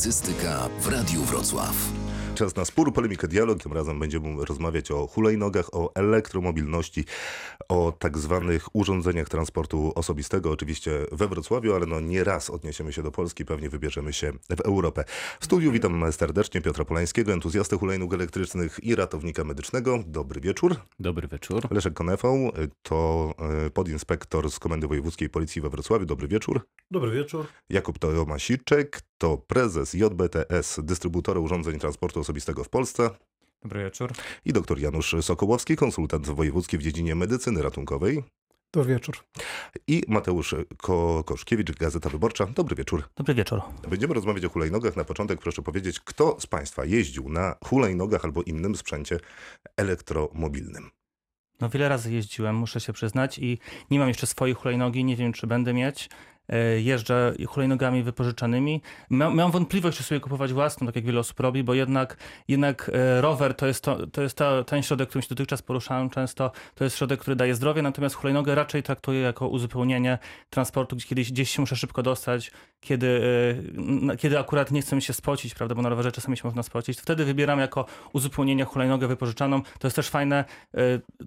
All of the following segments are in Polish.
Publicystyka w Radiu Wrocław. Czas na spór, polemikę, dialog. Tym razem będziemy rozmawiać o hulajnogach, o elektromobilności, o tak zwanych urządzeniach transportu osobistego. Oczywiście we Wrocławiu, ale no nie raz odniesiemy się do Polski, pewnie wybierzemy się w Europę. W studiu witam serdecznie Piotra Polańskiego, entuzjastę hulajnóg elektrycznych i ratownika medycznego. Dobry wieczór. Dobry wieczór. Leszek Konefą to e, podinspektor z Komendy Wojewódzkiej Policji we Wrocławiu. Dobry wieczór. Dobry wieczór. Jakub Tomasiczek to prezes JBTS, dystrybutora urządzeń transportu osobistego w Polsce. Dobry wieczór. I dr Janusz Sokołowski, konsultant wojewódzki w dziedzinie medycyny ratunkowej. Dobry wieczór. I Mateusz Ko Koszkiewicz, Gazeta Wyborcza. Dobry wieczór. Dobry wieczór. Będziemy rozmawiać o hulajnogach. Na początek proszę powiedzieć, kto z Państwa jeździł na hulajnogach albo innym sprzęcie elektromobilnym? No wiele razy jeździłem, muszę się przyznać i nie mam jeszcze swojej hulajnogi, nie wiem czy będę mieć. E, jeżdżę hulajnogami wypożyczanymi. Miałem wątpliwość, czy sobie kupować własną, tak jak wiele osób robi, bo jednak, jednak e, rower to jest, to, to jest ta, ten środek, którym się dotychczas poruszałem często. To jest środek, który daje zdrowie, natomiast hulajnogę raczej traktuję jako uzupełnienie transportu, gdzie kiedyś gdzieś się muszę szybko dostać, kiedy, e, kiedy akurat nie chcę mi się spocić, prawda, bo na rowerze czasami się można spocić. Wtedy wybieram jako uzupełnienie hulajnogę wypożyczaną. To jest też fajne.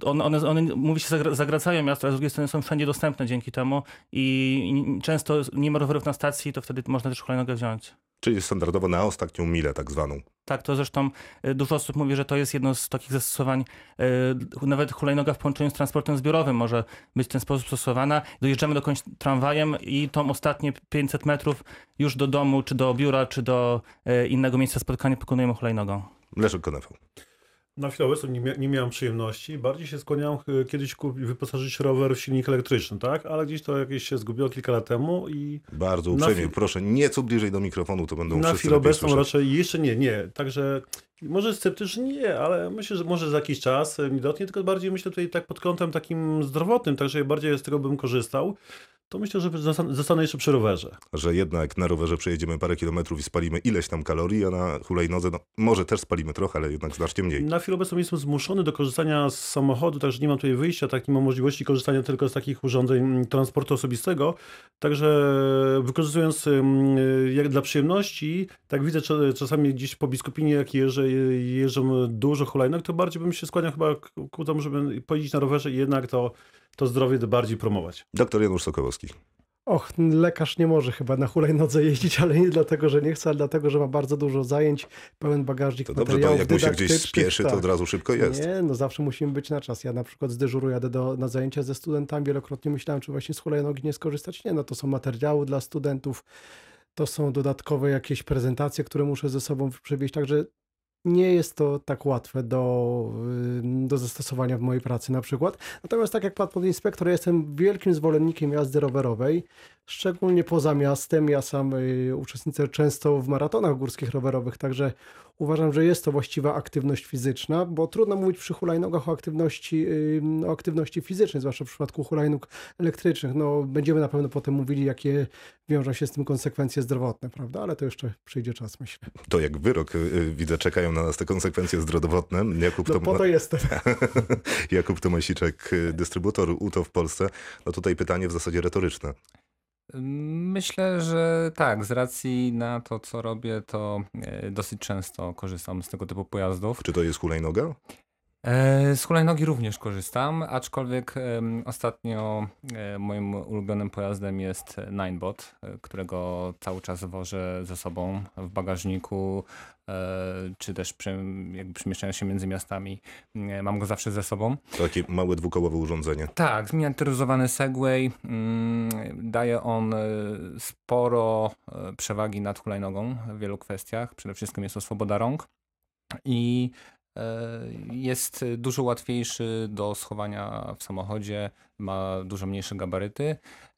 One, one, one mówi się, zagracają miasto, ale z drugiej strony są wszędzie dostępne dzięki temu i często nie ma rowerów na stacji, to wtedy można też hulajnogę wziąć. Czyli standardowo na ostatnią milę tak zwaną. Tak, to zresztą y, dużo osób mówi, że to jest jedno z takich zastosowań. Y, nawet hulajnoga w połączeniu z transportem zbiorowym może być w ten sposób stosowana. Dojeżdżamy dokądś tramwajem i tą ostatnie 500 metrów już do domu, czy do biura, czy do y, innego miejsca spotkania pokonujemy hulajnogą. Leszek Konefał. Na chwilę obecną nie, mia nie miałem przyjemności. Bardziej się skłaniałem kiedyś kupić, wyposażyć rower w silnik elektryczny, tak? Ale gdzieś to jakieś się zgubiło kilka lat temu i... Bardzo uprzejmie, proszę nieco bliżej do mikrofonu, to będą Na chwilę obecną słyszeć. raczej jeszcze nie, nie. Także może sceptycznie nie, ale myślę, że może za jakiś czas mi dotknie, tylko bardziej myślę tutaj tak pod kątem takim zdrowotnym, także bardziej z tego bym korzystał to myślę, że zostanę jeszcze przy rowerze. Że jednak na rowerze przejedziemy parę kilometrów i spalimy ileś tam kalorii, a na hulajnodze no, może też spalimy trochę, ale jednak znacznie mniej. Na chwilę obecną jestem zmuszony do korzystania z samochodu, także nie mam tutaj wyjścia, tak nie mam możliwości korzystania tylko z takich urządzeń mm, transportu osobistego. Także wykorzystując mm, jak dla przyjemności, tak widzę czasami gdzieś po Biskupinie, jak jeżdżę, jeżdżą dużo hulajnóg, to bardziej bym się skłaniał chyba ku temu, żeby pojeździć na rowerze i jednak to to zdrowie bardziej promować. Doktor Janusz Sokołowski. Och, lekarz nie może chyba na hulajnodze jeździć, ale nie dlatego, że nie chce, ale dlatego, że ma bardzo dużo zajęć, pełen bagażnik to dobrze, to jak mu się gdzieś spieszy, tak. to od razu szybko jest. Nie, no zawsze musimy być na czas. Ja na przykład z dyżuru jadę do, na zajęcia ze studentami, wielokrotnie myślałem, czy właśnie z hulajnogi nie skorzystać. Nie, no to są materiały dla studentów, to są dodatkowe jakieś prezentacje, które muszę ze sobą przewieźć, także nie jest to tak łatwe do, do zastosowania w mojej pracy na przykład. Natomiast tak jak pan podinspektor, ja jestem wielkim zwolennikiem jazdy rowerowej, szczególnie poza miastem. Ja sam y, uczestniczę często w maratonach górskich rowerowych, także uważam, że jest to właściwa aktywność fizyczna, bo trudno mówić przy hulajnogach o aktywności, o aktywności fizycznej, zwłaszcza w przypadku hulajnóg elektrycznych. No, będziemy na pewno potem mówili, jakie wiążą się z tym konsekwencje zdrowotne, prawda? Ale to jeszcze przyjdzie czas, myślę. To jak wyrok, y, y, widzę, czekają na nas te konsekwencje zdrowotne. Jakub no, Tom... po to jestem. Jakub Tomasiczek, dystrybutor UTO w Polsce. No tutaj pytanie w zasadzie retoryczne. Myślę, że tak. Z racji na to, co robię, to e, dosyć często korzystam z tego typu pojazdów. Czy to jest hulajnoga? E, z hulajnogi również korzystam, aczkolwiek ostatnio e, moim ulubionym pojazdem jest Ninebot, którego cały czas wożę ze sobą w bagażniku, czy też przy, jakby przemieszczając się między miastami. Mam go zawsze ze sobą. Takie małe dwukołowe urządzenie. Tak, zminiaturyzowany Segway. Mm, daje on sporo przewagi nad hulajnogą w wielu kwestiach. Przede wszystkim jest to swoboda rąk. I E, jest dużo łatwiejszy do schowania w samochodzie, ma dużo mniejsze gabaryty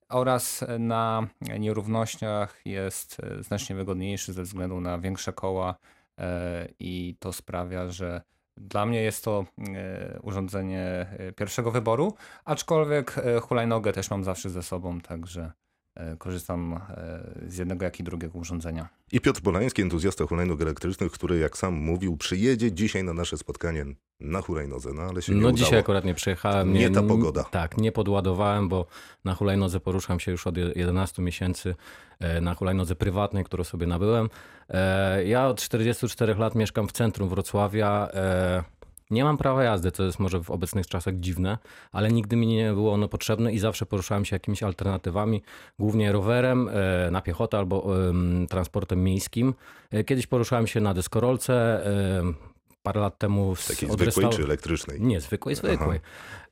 oraz na nierównościach jest znacznie wygodniejszy ze względu na większe koła e, i to sprawia, że dla mnie jest to e, urządzenie pierwszego wyboru, aczkolwiek hulajnogę też mam zawsze ze sobą, także e, korzystam e, z jednego, jak i drugiego urządzenia. I Piotr Polański, entuzjasta hulajnóg elektrycznych, który jak sam mówił, przyjedzie dzisiaj na nasze spotkanie na hulajnodze, no ale się nie No udało. dzisiaj akurat nie przyjechałem. Nie ta pogoda. Tak, nie podładowałem, bo na hulajnodze poruszam się już od 11 miesięcy e, na hulajnodze prywatnej, którą sobie nabyłem. E, Ja od 44 lat mieszkam w centrum Wrocławia. Nie mam prawa jazdy, co jest może w obecnych czasach dziwne, ale nigdy mi nie było ono potrzebne i zawsze poruszałem się jakimiś alternatywami, głównie rowerem, e, na piechotę albo em, transportem miejskim. E, Kiedyś poruszałem się na deskorolce, e, parę lat temu... z- Takiej zwykłej czy elektrycznej? nie, zwykłej, zwykłej.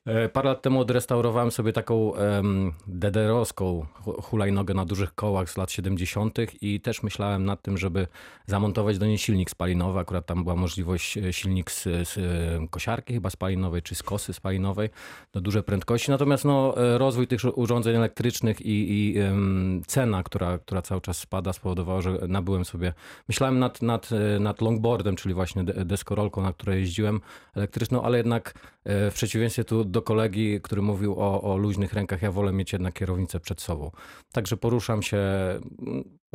E, Parę lat temu odrestaurowałem sobie taką um, DDR-owską hu- hulajnogę na dużych kołach z lat 70. i też myślałem nad tym, żeby zamontować do niej silnik spalinowy. Akurat tam była możliwość e, silnik z, z e, kosiarki chyba spalinowej, czy z kosy spalinowej do dużej prędkości. Natomiast no, rozwój tych urządzeń elektrycznych i, i em, cena, która, która cały czas spada, spowodowała, że nabyłem sobie. Myślałem nad, nad, nad longboardem, czyli właśnie de- deskorolką, na której jeździłem elektryczną, ale jednak w przeciwieństwie tu do kolegi, który mówił o, o luźnych rękach, ja wolę mieć jednak kierownicę przed sobą. Także poruszam się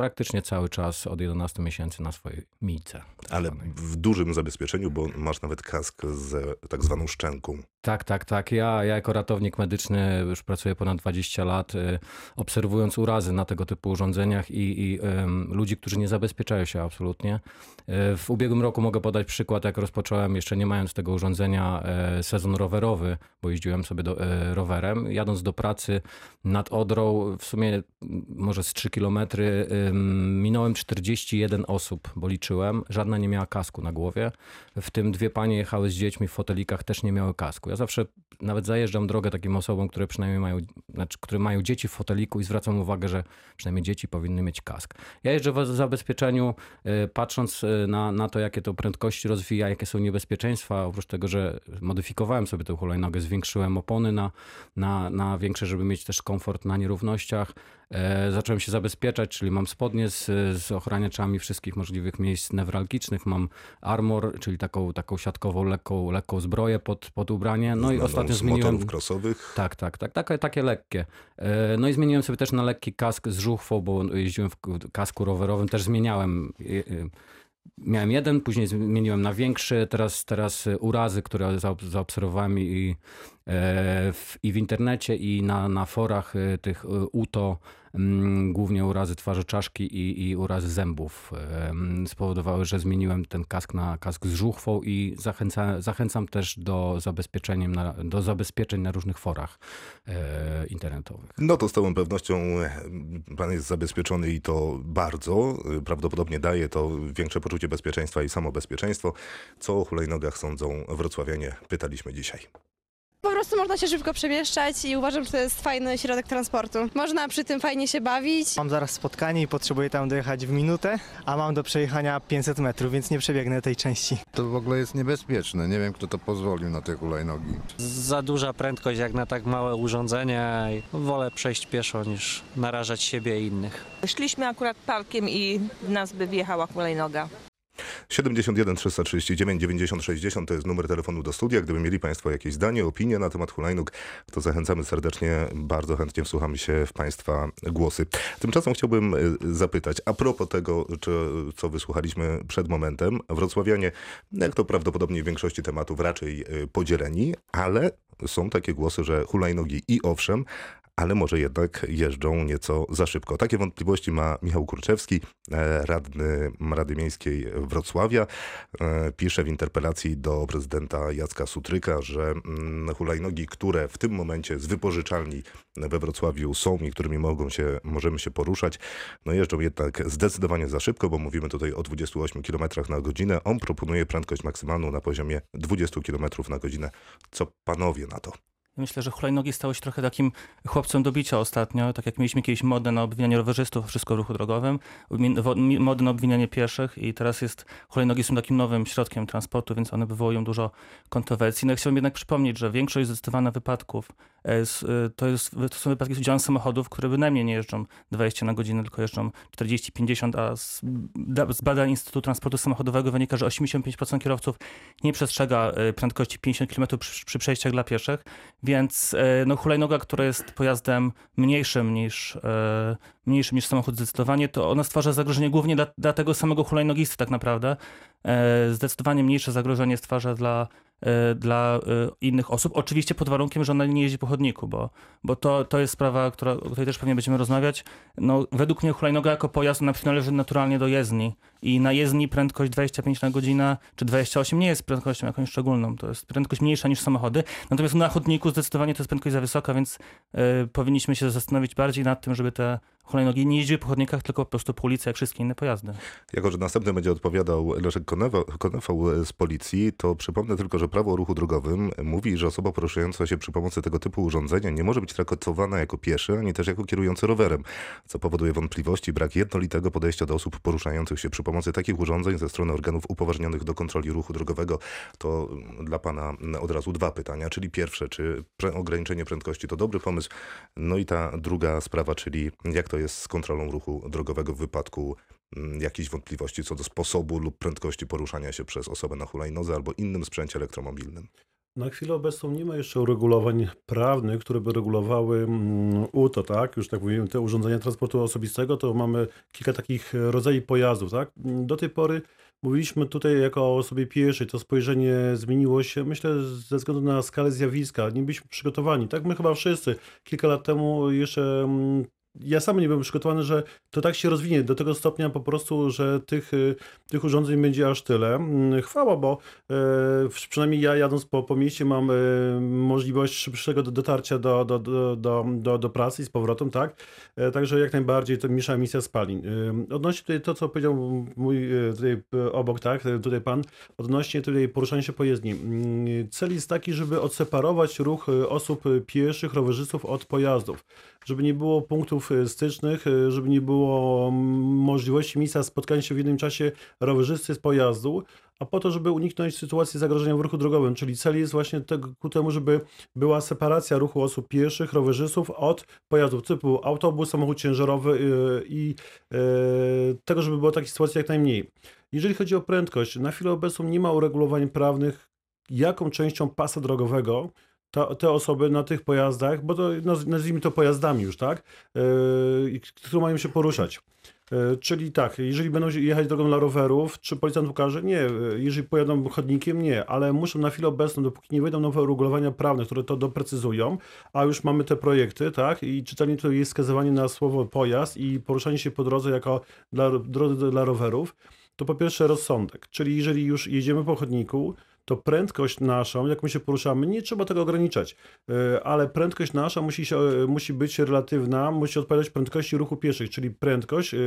praktycznie cały czas od 11 miesięcy na swojej mijce. tak Ale w dużym zabezpieczeniu, bo masz nawet kask z tak zwaną szczęką. Tak, tak, tak. Ja, ja jako ratownik medyczny już pracuję ponad 20 lat, y, obserwując urazy na tego typu urządzeniach i, i ym, ludzi, którzy nie zabezpieczają się absolutnie. Y, w ubiegłym roku mogę podać przykład, jak rozpocząłem, jeszcze nie mając tego urządzenia, y, sezon rowerowy, bo jeździłem sobie do, y, rowerem. Jadąc do pracy nad Odrą, w sumie może z 3 kilometry, ym, minąłem 41 osób, bo liczyłem. Żadna nie miała kasku na głowie. W tym dwie panie jechały z dziećmi w fotelikach, też nie miały kasku. Ja zawsze nawet zajeżdżam drogę takim osobom, które przynajmniej mają, znaczy, które mają dzieci w foteliku i zwracam uwagę, że przynajmniej dzieci powinny mieć kask. Ja jeżdżę w zabezpieczeniu, y, patrząc y, na, na to, jakie to prędkości rozwija, jakie są niebezpieczeństwa. Oprócz tego, że modyfikowałem sobie tę hulajnogę, zwiększyłem opony na, na, na większe, żeby mieć też komfort na nierównościach. E, zacząłem się zabezpieczać, czyli mam spodnie z, z ochraniaczami wszystkich możliwych miejsc newralgicznych, mam armor, czyli taką, taką siatkową, lekką, lekką zbroję pod, pod ubranie. No i ostatnio zmieniłem... crossowych. Tak, tak, tak, takie, takie lekkie. E, No i zmieniłem sobie też na lekki kask z żuchwą, bo jeździłem w kasku rowerowym, też zmieniałem. e, Miałem jeden, później zmieniłem na większy, teraz, teraz urazy, które zaob- zaobserwowałem i, w, i w internecie, i na, na forach tych UTO, głównie urazy twarzy czaszki i, i urazy zębów, spowodowały, że zmieniłem ten kask na kask z żuchwą i zachęca, zachęcam też do, na, do zabezpieczeń na różnych forach e, internetowych. No to z całą pewnością e, pan jest zabezpieczony i to bardzo. E, Prawdopodobnie daje to większe poczucie bezpieczeństwa i samobezpieczeństwo. Co o hulajnogach sądzą wrocławianie? Pytaliśmy dzisiaj. Po prostu można się szybko przemieszczać i uważam, że to jest fajny środek transportu. Można przy tym fajnie się bawić. Mam zaraz spotkanie i potrzebuję tam dojechać w minutę, a mam do przejechania 500 metrów, więc nie przebiegnę tej części. To w ogóle jest niebezpieczne. Nie wiem, kto to pozwolił na te hulajnogi. Za duża prędkość jak na tak małe urządzenia i wolę przejść pieszo niż narażać siebie i innych. Szliśmy akurat parkiem i w nas by wjechała hulajnoga. 71 339 90 60 to jest numer telefonu do studia. Gdyby mieli Państwo jakieś zdanie, opinie na temat hulajnóg, to zachęcamy serdecznie. Bardzo chętnie wsłuchamy się w Państwa głosy. Tymczasem chciałbym y, zapytać, a propos tego, czy, co wysłuchaliśmy przed momentem, wrocławianie, jak to prawdopodobnie w większości tematów, raczej y, podzieleni, ale są takie głosy, że hulajnogi i owszem, ale może jednak jeżdżą nieco za szybko. Takie wątpliwości ma Michał Kurczewski, e, radny Rady Miejskiej Wrocławia. E, Pisze w interpelacji do prezydenta Jacka Sutryka, że mm, hulajnogi, które w tym momencie z wypożyczalni we Wrocławiu są i którymi mogą się, możemy się poruszać, no jeżdżą jednak zdecydowanie za szybko, bo mówimy tutaj o 28 km na godzinę. On proponuje prędkość maksymalną na poziomie 20 km na godzinę. Co panowie na to? Myślę, że hulajnogi stały się trochę takim chłopcem do bicia ostatnio. Tak jak mieliśmy kiedyś modę na obwinianie rowerzystów, wszystko w ruchu drogowym, modę na obwinianie pieszych i teraz jest, hulajnogi są takim nowym środkiem transportu, więc one wywołują dużo kontrowersji. No, i chciałbym jednak przypomnieć, że większość zdecydowana wypadków e, e, to, jest, to są wypadki z udziałem samochodów, które bynajmniej nie jeżdżą 20 na godzinę, tylko jeżdżą 40-50, a z, z badań Instytutu Transportu Samochodowego wynika, że 85% kierowców nie przestrzega e, prędkości 50 km przy, przy przejściach dla pieszych, więc e, no, hulajnoga, która jest pojazdem mniejszym niż, e, mniejszym niż samochód zdecydowanie, to ona stwarza zagrożenie głównie dla, dla tego samego hulajnogisty tak naprawdę. E, Zdecydowanie mniejsze zagrożenie stwarza dla, dla e, innych osób. Oczywiście pod warunkiem, że ona nie jeździ po chodniku, bo, bo to, to jest sprawa, która, o której też pewnie będziemy rozmawiać. No, według mnie hulajnoga jako pojazd na przykład należy naturalnie do jezdni i na jezdni prędkość 25 na godzinę czy 28 nie jest prędkością jakąś szczególną, to jest prędkość mniejsza niż samochody. Natomiast na chodniku zdecydowanie to jest prędkość za wysoka, więc e, powinniśmy się zastanowić bardziej nad tym, żeby te hulajnogi nie jeździły po chodnikach, tylko po prostu po ulicy, jak wszystkie inne pojazdy. Jako, że następny będzie odpowiadał Leszek Konefał z policji, to przypomnę tylko, że prawo o ruchu drogowym mówi, że osoba poruszająca się przy pomocy tego typu urządzenia nie może być traktowana jako pieszy, ani też jako kierujący rowerem, co powoduje wątpliwości brak jednolitego podejścia do osób poruszających się przy pomocy takich urządzeń ze strony organów upoważnionych do kontroli ruchu drogowego. To dla pana od razu dwa pytania, czyli pierwsze, czy ograniczenie prędkości to dobry pomysł? No i ta druga sprawa, czyli jak to jest z kontrolą ruchu drogowego w wypadku mm, jakichś wątpliwości co do sposobu lub prędkości poruszania się przez osobę na hulajnodze albo innym sprzęcie elektromobilnym. Na chwilę obecną nie ma jeszcze uregulowań prawnych, które by regulowały mm, UTO, tak? Już tak mówimy, te urządzenia transportu osobistego, to mamy kilka takich rodzajów pojazdów, tak? Do tej pory mówiliśmy tutaj jako o osobie pieszej, to spojrzenie zmieniło się, myślę, ze względu na skalę zjawiska. Nie byliśmy przygotowani, tak? My chyba wszyscy. Kilka lat temu jeszcze mm, ja sam nie byłem przygotowany, że to tak się rozwinie do tego stopnia po prostu, że tych, y, tych urządzeń będzie aż tyle. Mm, Chwała, bo e, przynajmniej ja jadąc po, po mieście mam e, możliwość szybszego do- dotarcia do, do, do, do, do, pracy i z powrotem, tak? E, Także jak najbardziej to mniejsza emisja spalin. Odnośnie tutaj to, co powiedział mój tutaj obok, tak, tutaj pan, odnośnie tutaj poruszania się po jezdni. Mm, Cel jest taki, żeby odseparować ruch osób pieszych, rowerzystów od pojazdów żeby nie było punktów stycznych, e, żeby nie było mm, możliwości miejsca spotkania się w jednym czasie rowerzysty z pojazdu, a po to, żeby uniknąć sytuacji zagrożenia w ruchu drogowym. Czyli cel jest właśnie tego, ku temu, żeby była separacja ruchu osób pieszych, rowerzystów od pojazdów typu autobus, samochód ciężarowy e, i e, tego, żeby było takich sytuacji jak najmniej. Jeżeli chodzi o prędkość, na chwilę obecną nie ma uregulowań prawnych, jaką częścią pasa drogowego ta, te osoby na tych pojazdach, bo to naz- nazwijmy to pojazdami już, tak, yy, które mają się poruszać. Yy, czyli tak, jeżeli będą jechać drogą dla rowerów, czy policjant ukaże? Nie. Yy, Jeżeli pojadą chodnikiem? Nie. Ale muszą na chwilę obecną, dopóki nie wejdą nowe uregulowania prawne, które to doprecyzują, a już mamy te projekty, tak, i czytelnie to jest wskazywanie na słowo pojazd i poruszanie się po drodze jako dla, drodze dla rowerów, to po pierwsze rozsądek. Czyli jeżeli już jedziemy po chodniku, to prędkość naszą, jak my się poruszamy, nie trzeba tego ograniczać, e, ale prędkość nasza musi, się, e, musi być relatywna, musi odpowiadać prędkości ruchu pieszych, czyli prędkość e,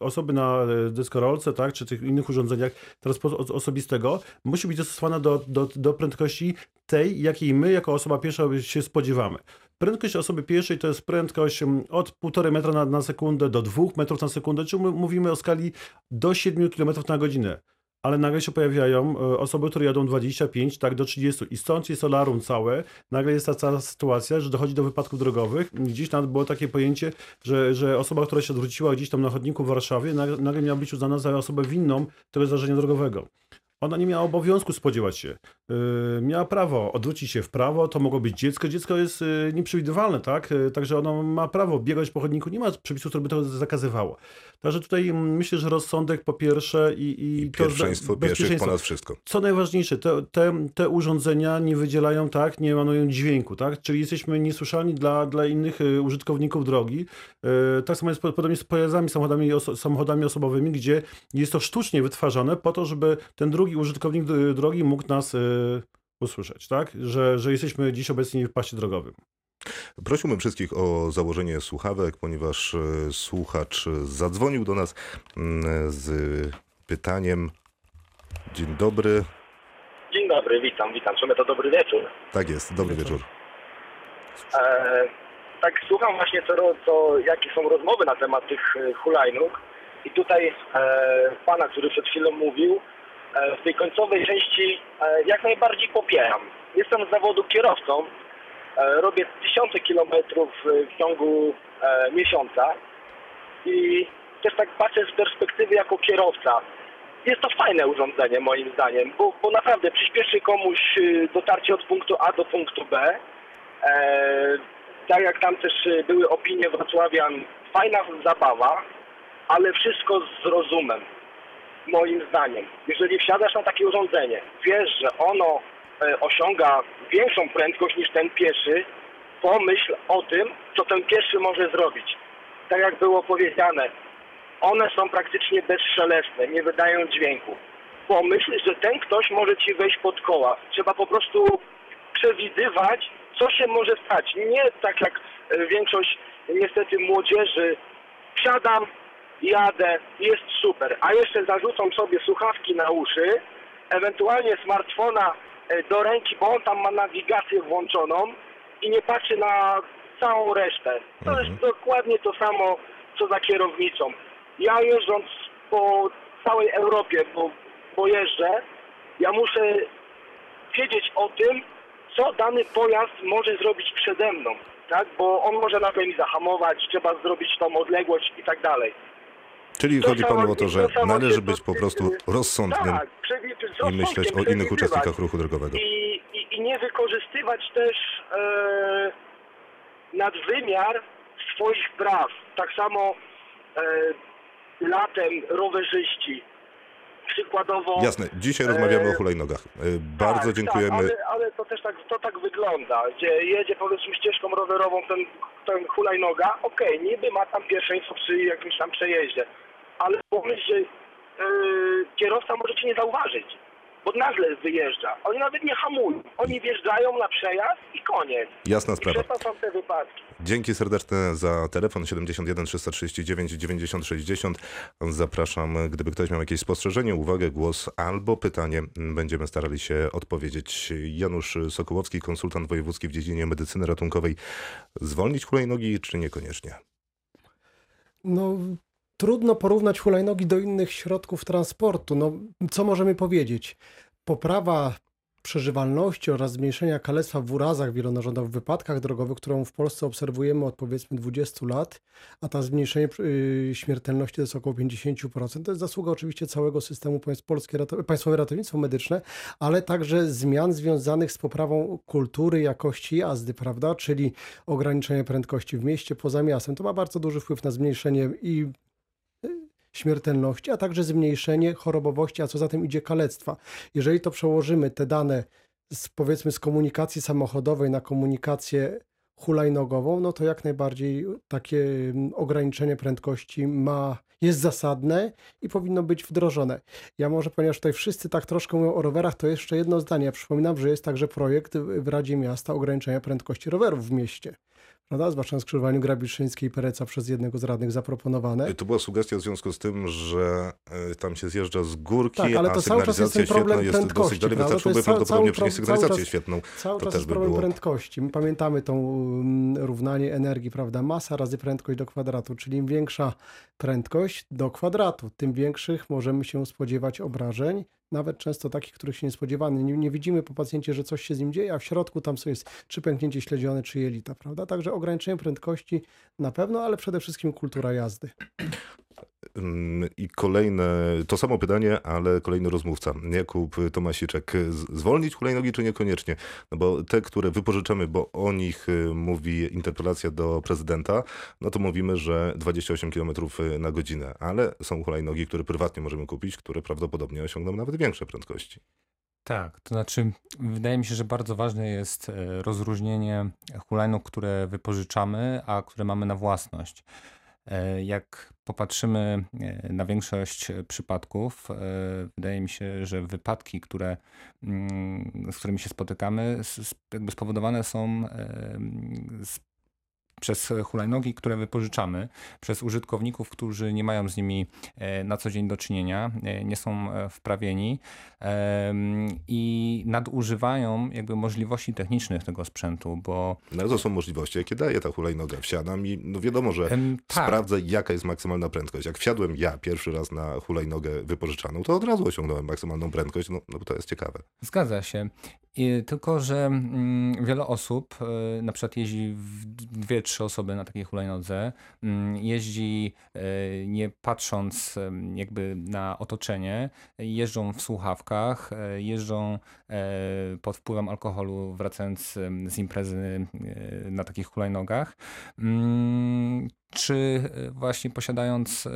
osoby na deskorolce, tak, czy tych innych urządzeniach transportu os- osobistego musi być dostosowana do, do, do prędkości tej, jakiej my jako osoba piesza się spodziewamy. Prędkość osoby pieszej to jest prędkość od 1,5 metra na, na sekundę do 2 metrów na sekundę, my mówimy o skali do 7 km na godzinę ale nagle się pojawiają e, osoby, które jadą 25, tak do 30 i stąd jest alarm całe. Nagle jest ta cała sytuacja, że dochodzi do wypadków drogowych. Gdzieś tam było takie pojęcie, że, że osoba, która się odwróciła gdzieś tam na chodniku w Warszawie, nagle, nagle miała być uznana za osobę winną tego zdarzenia drogowego. Ona nie miała obowiązku spodziewać się. Yy, miała prawo odwrócić się w prawo, to mogło być dziecko. Dziecko jest yy, nieprzewidywalne, tak? Yy, także ono ma prawo biegać po chodniku. Nie ma przepisów, które by to zakazywało. Także tutaj mm, myślę, że rozsądek po pierwsze i, i, I pierwszeństwo bezpieczeństwo. ponad wszystko. Co najważniejsze, te, te, te urządzenia nie wydzielają, tak, nie emanują dźwięku, tak? Czyli jesteśmy niesłyszalni dla, dla innych y, użytkowników drogi. Y, tak samo jest po- podobnie z pojazdami, samochodami, oso, samochodami osobowymi, gdzie jest to sztucznie wytwarzane po to, żeby ten drugi użytkownik d- drogi mógł nas y, usłyszeć, tak? Że, że jesteśmy dziś obecni w pasie drogowym. Prosiłbym wszystkich o założenie słuchawek, ponieważ e, słuchacz zadzwonił do nas mm, z pytaniem. Dzień dobry. Dzień dobry, witam, witam. Czemu to dobry wieczór. Tak jest, dobry wieczór. E, tak słucham właśnie, co, co, jakie są rozmowy na temat tych e, hulajnóg i tutaj e, pana, który przed chwilą mówił, e, w tej końcowej części e, jak najbardziej popieram. Jestem z zawodu kierowcą, e, robię tysiące kilometrów e, w ciągu e, miesiąca i też tak patrzę z perspektywy jako kierowca. Jest to fajne urządzenie moim zdaniem, bo, bo naprawdę przyspieszy komuś dotarcie od punktu A do punktu B E, tak jak tam też e, były opinie wrocławian, fajna zabawa, ale wszystko z rozumem, moim zdaniem. Jeżeli wsiadasz na takie urządzenie, wiesz, że ono e, osiąga większą prędkość niż ten pieszy, pomyśl o tym, co ten pieszy może zrobić. Tak jak było powiedziane, one są praktycznie bezszelestne, nie wydają dźwięku. Pomyśl, że ten ktoś może ci wejść pod koła. Trzeba po prostu przewidywać, co się może stać. Nie tak jak e, większość niestety młodzieży, wsiadam, jadę, jest super, a jeszcze zarzucą sobie słuchawki na uszy, ewentualnie smartfona e, do ręki, bo on tam ma nawigację włączoną i nie patrzy na całą resztę. To jest dokładnie to samo, co za kierownicą. Ja jeżdżąc po całej Europie, bo, bo jeżdżę, ja muszę wiedzieć o tym, co dany pojazd może zrobić przede mną, tak? Bo on może nagle mi zahamować, trzeba zrobić tą odległość i tak dalej. Czyli chodzi panu o to, że należy być po prostu rozsądnym Tak, i myśleć o innych uczestnikach ruchu drogowego. I, i, i nie wykorzystywać też e, nadwymiar swoich praw. Tak samo e, latem rowerzyści. Przykładowo... Jasne, dzisiaj rozmawiamy e, o hulajnogach. E, Bardzo tak, dziękujemy. Tak, ale, ale to też tak, to tak wygląda, gdzie jedzie powiedzmy ścieżką rowerową ten, ten hulajnoga, okej, niby ma tam pierwszeństwo przy jakimś tam przejeździe, ale pomyśl, że yy, kierowca może cię nie zauważyć, bo nagle wyjeżdża. Oni nawet nie hamują, oni wjeżdżają na przejazd i koniec. Jasna I sprawa. przez to są te wypadki. Dzięki serdeczne za telefon 71 339 90 60. Zapraszam, gdyby ktoś miał jakieś spostrzeżenie, uwagę, głos albo pytanie, będziemy starali się odpowiedzieć. Janusz Sokołowski, konsultant wojewódzki w dziedzinie medycyny ratunkowej. Zwolnić hulajnogi czy niekoniecznie? No, trudno porównać hulajnogi do innych środków transportu. No, co możemy powiedzieć? Poprawa przeżywalności oraz zmniejszenia kalectwa w urazach wielonarządowych, w wypadkach drogowych, którą w Polsce obserwujemy od powiedzmy 20 lat, a ta zmniejszenie y, śmiertelności to jest około 50%. To jest zasługa oczywiście całego systemu polskie, Państwowe Ratownictwo Medyczne, ale także zmian związanych z poprawą kultury, jakości jazdy, prawda? Czyli ograniczenie prędkości w mieście, poza miastem. To ma bardzo duży wpływ na zmniejszenie i śmiertelności, a także zmniejszenie chorobowości, a co za tym idzie kalectwa. Jeżeli to przełożymy te dane z, powiedzmy z komunikacji samochodowej na komunikację hulajnogową, no to jak najbardziej takie mm, ograniczenie prędkości ma, jest zasadne i powinno być wdrożone. Ja może, ponieważ tutaj wszyscy tak troszkę mówią o rowerach, to jeszcze jedno zdanie. Ja przypominam, że jest także projekt w w Radzie Miasta ograniczenia prędkości rowerów w mieście. Prawda? Zwłaszcza na skrzyżowaniu Grabiszyńskiej i Pereca przez jednego z radnych zaproponowane. To była sugestia w związku z tym, że e, tam się zjeżdża z górki, Tak, ale a to cały czas jest sygnalizacja ten problem świetna jest prędkości, dosyć dalej. Wystarczyłoby prawdopodobnie cały pro- cały sygnalizację czas- świetną. Cały to czas też jest by problem było. prędkości. My pamiętamy tą mm, równanie energii, prawda? Masa razy prędkość do kwadratu, czyli im większa prędkość do kwadratu, tym większych możemy się spodziewać obrażeń, nawet często takich, których się nie spodziewamy. Nie, nie widzimy po pacjencie, że coś się z nim dzieje, a w środku tam są jest czy pęknięcie śledzione, czy jelita, prawda? Także ograniczenie prędkości na pewno, ale przede wszystkim kultura jazdy. I kolejne, to samo pytanie, ale kolejny rozmówca, Jakub Tomasiczek. Zwolnić hulajnogi czy niekoniecznie? No bo te, które wypożyczamy, bo o nich y, mówi interpelacja do prezydenta, no to mówimy, że 28 km na godzinę, ale są hulajnogi, które prywatnie możemy kupić, które prawdopodobnie osiągną nawet większe prędkości. Tak, to znaczy wydaje mi się, że bardzo ważne jest e, rozróżnienie hulajnóg, które wypożyczamy, a które mamy na własność. E, Jak popatrzymy e, na większość przypadków, e, wydaje mi się, że wypadki, które, mm, z którymi się spotykamy, jakby spowodowane są z przez hulajnogi, które wypożyczamy, przez użytkowników, którzy nie mają z nimi e, na co dzień do czynienia, e, nie są e, wprawieni i nadużywają jakby możliwości technicznych tego sprzętu, bo No ale to są możliwości, jakie daje ta hulajnoga. Wsiadam i no wiadomo, że Em, tak. sprawdzę, jaka jest maksymalna prędkość. Jak wsiadłem ja pierwszy raz na hulajnogę wypożyczaną, to od razu osiągnąłem maksymalną prędkość, no, no bo to jest ciekawe. Zgadza się. I, tylko, że mm, wiele osób y, na przykład jeździ dwie, trzy osoby na takiej hulajnodze, mm, jeździ y, nie patrząc jakby na otoczenie, jeżdżą w słuchawkach, y, jeżdżą pod wpływem alkoholu wracając z imprezy na takich hulajnogach. Czy y, właśnie posiadając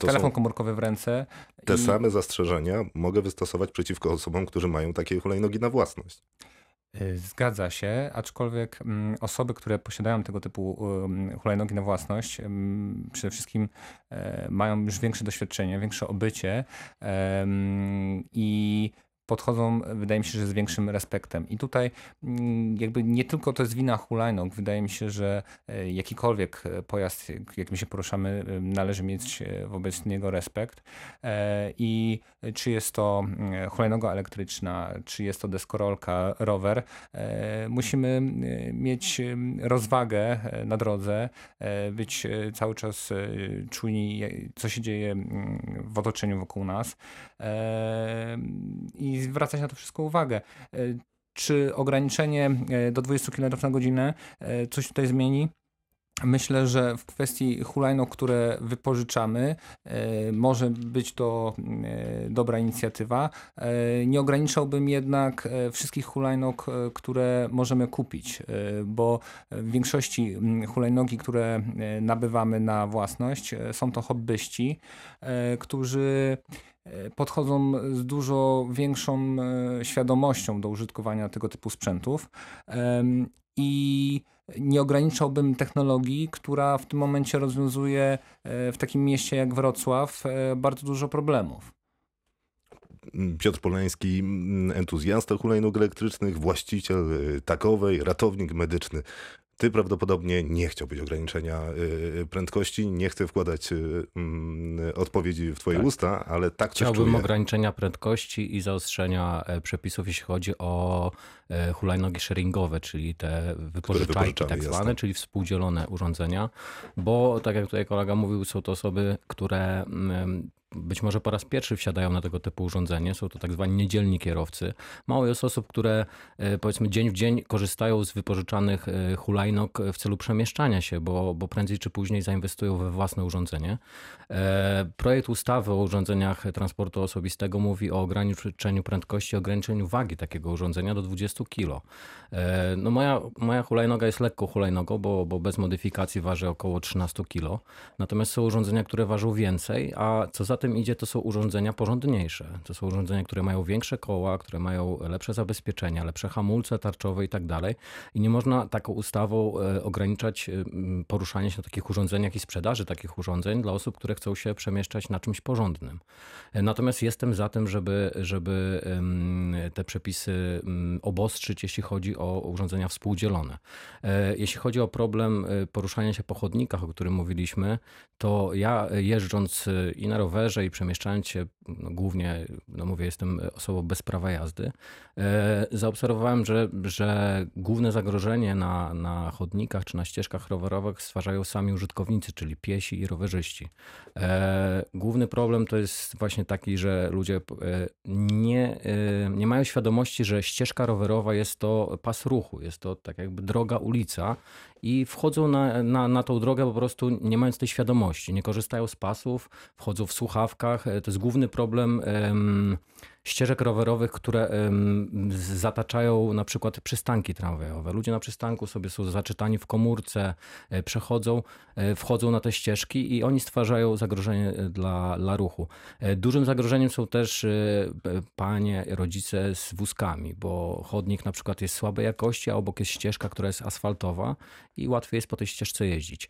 telefon komórkowy w ręce. Te i- same zastrzeżenia mogę wystosować przeciwko osobom, którzy mają takie hulajnogi na własność. Y, Zgadza się, aczkolwiek mm, osoby, które posiadają tego typu hulajnogi na własność, przede wszystkim e, mają już większe doświadczenie, większe obycie i podchodzą, wydaje mi się, że z większym respektem. I tutaj mm, jakby nie tylko to jest wina hulajnóg, wydaje mi się, że e, jakikolwiek e, pojazd, jak- jakim się poruszamy, e, należy mieć wobec niego respekt. I czy jest to hulajnoga elektryczna, czy jest to deskorolka, rower, musimy mieć rozwagę na drodze, być cały czas czujni, co się dzieje mm, w otoczeniu wokół nas e, i zwracać na to wszystko uwagę. E, Czy ograniczenie e, do 20 km na godzinę e, coś tutaj zmieni? Myślę, że w kwestii hulajnóg, które wypożyczamy, może być to dobra inicjatywa. Nie ograniczałbym jednak wszystkich hulajnóg, które możemy kupić, bo w większości hulajnogi, które nabywamy na własność, są to hobbyści, którzy podchodzą z dużo większą e, świadomością do użytkowania tego typu sprzętów. I nie ograniczałbym technologii, która w tym momencie rozwiązuje e, w takim mieście jak Wrocław e, bardzo dużo problemów. Piotr Polański, mm, entuzjasta hulajnóg elektrycznych, właściciel takowej, ratownik medyczny. Ty prawdopodobnie nie chciałbyś ograniczenia y, prędkości, nie chcę wkładać y, mm, odpowiedzi w twoje Tak. usta, ale tak Chciałbym czuję. ograniczenia prędkości i zaostrzenia e, przepisów, jeśli chodzi o e, hulajnogi sharingowe, czyli te wypożyczajki tak zwane, jasne. czyli współdzielone urządzenia, bo tak jak tutaj kolega mówił, są to osoby, które mm, być może po raz pierwszy wsiadają na tego typu urządzenie. Są to tak zwani niedzielni kierowcy. Mało jest osób, które e, powiedzmy dzień w dzień korzystają z wypożyczanych e, hulajnog w celu przemieszczania się, bo, bo prędzej czy później zainwestują we własne urządzenie. E, Projekt ustawy o urządzeniach transportu osobistego mówi o ograniczeniu prędkości, ograniczeniu wagi takiego urządzenia do 20 kg. No moja, moja hulajnoga jest lekką hulajnogą, bo, bo bez modyfikacji waży około 13 kg. Natomiast są urządzenia, które ważą więcej, a co za tym idzie, to są urządzenia porządniejsze. To są urządzenia, które mają większe koła, które mają lepsze zabezpieczenia, lepsze hamulce tarczowe i tak dalej. I nie można taką ustawą e, ograniczać e, m, poruszanie się na takich urządzeniach i sprzedaży takich urządzeń dla osób, które chcą się przemieszczać na czymś porządnym. E, Natomiast jestem za tym, żeby, żeby te przepisy obostrzyć, jeśli chodzi o urządzenia współdzielone. Jeśli chodzi o problem poruszania się po chodnikach, o którym mówiliśmy, to ja jeżdżąc i na rowerze, i przemieszczając się, no, głównie, no mówię, jestem osobą bez prawa jazdy, e, zaobserwowałem, że, że główne zagrożenie na, na chodnikach czy na ścieżkach rowerowych stwarzają sami użytkownicy, czyli piesi i rowerzyści. E, Główny problem to jest właśnie taki, że ludzie e, nie, nie mają świadomości, że ścieżka rowerowa jest to pas ruchu, jest to tak jakby droga, ulica i wchodzą na, na, na tą drogę po prostu nie mając tej świadomości, nie korzystają z pasów, wchodzą w słuchawkach. E, To jest główny problem em, ścieżek rowerowych, które zataczają na przykład przystanki tramwajowe. Ludzie na przystanku sobie są zaczytani w komórce, e, przechodzą, e, wchodzą na te ścieżki i oni stwarzają zagrożenie e, dla, dla ruchu. Dużym zagrożeniem są też panie, rodzice z wózkami, bo chodnik na przykład jest słabej jakości, a obok jest ścieżka, która jest asfaltowa i łatwiej jest po tej ścieżce jeździć.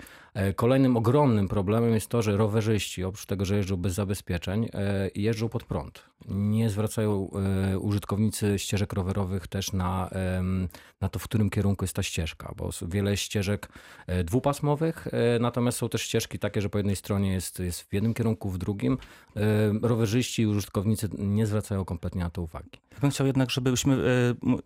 Kolejnym ogromnym problemem jest to, że rowerzyści, oprócz tego, że jeżdżą bez zabezpieczeń, jeżdżą pod prąd. Nie zwracają e, użytkownicy ścieżek rowerowych też na, na to, w którym kierunku jest ta ścieżka, bo wiele ścieżek e, dwupasmowych, e, natomiast są też ścieżki takie, że po jednej stronie jest, jest w jednym kierunku, w drugim. Rowerzyści i użytkownicy nie zwracają kompletnie na to uwagi. Ja bym chciał jednak, żebyśmy,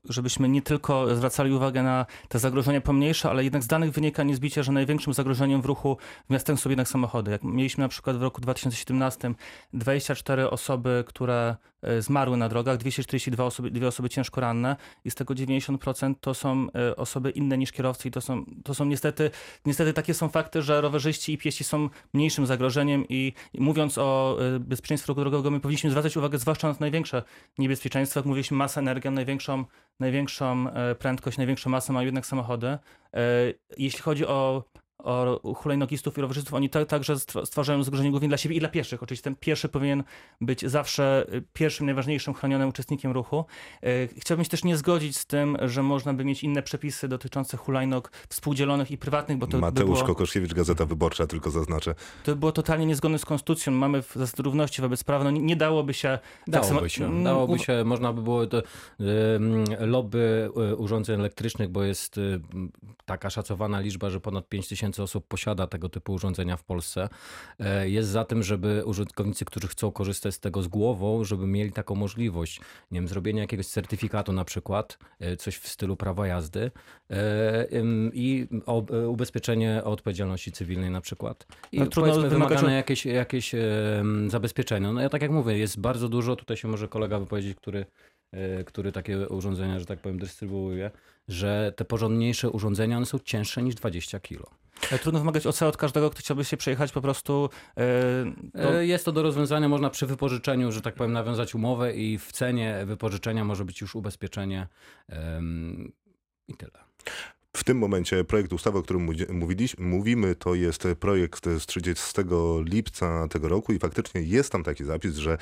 żebyśmy nie tylko zwracali uwagę na te zagrożenia pomniejsze, ale jednak z danych wynika niezbicie, że największym zagrożeniem w ruchu w miastach są jednak samochody. Jak mieliśmy na przykład w roku 2017 24 osoby, które zmarły na drogach, 242 osoby, dwie osoby ciężko ranne i z tego 90% to są e, osoby inne niż kierowcy i to są, to są niestety, niestety takie są fakty, że rowerzyści i piesi są mniejszym zagrożeniem i, i mówiąc o e, bezpieczeństwie ruchu drogowego, my powinniśmy zwracać uwagę zwłaszcza na największe niebezpieczeństwa, jak mówiliśmy, masę energii, największą, największą e, prędkość, największą masę mają jednak samochody. E, Jeśli chodzi o hulajnogistów i rowerzystów, oni tak, także stwa- stwarzają zagrożenie głównie dla siebie i dla pieszych. Oczywiście ten pieszy powinien być zawsze y, pierwszym, najważniejszym chronionym uczestnikiem ruchu. Y, Chciałbym się też nie zgodzić z tym, że można by mieć inne przepisy dotyczące hulajnóg współdzielonych i prywatnych, bo to by Mateusz było... Kokoszkiewicz, Gazeta Wyborcza, tylko zaznaczę. To by było totalnie niezgodne z konstytucją. Mamy w- zasady równości wobec prawa. No nie, nie dałoby się... tak Dałoby samo- się, Mm, dałoby się, można by było to, lobby y, urządzeń elektrycznych, bo jest taka szacowana liczba, że ponad 5 tysięcy osób posiada tego typu urządzenia w Polsce. E, Jest za tym, żeby użytkownicy, którzy chcą korzystać z tego z głową, żeby mieli taką możliwość, nie wiem, zrobienia jakiegoś certyfikatu na przykład, e, coś w stylu prawa jazdy e, i ubezpieczenie o odpowiedzialności cywilnej na przykład. I No, trudno wymagane od- jakieś, jakieś zabezpieczenia. No ja tak jak mówię, jest bardzo dużo, tutaj się może kolega wypowiedzieć, który, który takie urządzenia, że tak powiem, dystrybuuje, że te porządniejsze urządzenia, one są cięższe niż 20 kilo. Ale Trudno wymagać OC od każdego, kto chciałby się przejechać po prostu... e, to- E, Jest to do rozwiązania, można przy wypożyczeniu, że tak powiem, nawiązać umowę i w cenie wypożyczenia może być już ubezpieczenie i tyle. W tym momencie projekt ustawy, o którym mówimy, to jest projekt z 30 lipca tego roku i faktycznie jest tam taki zapis, że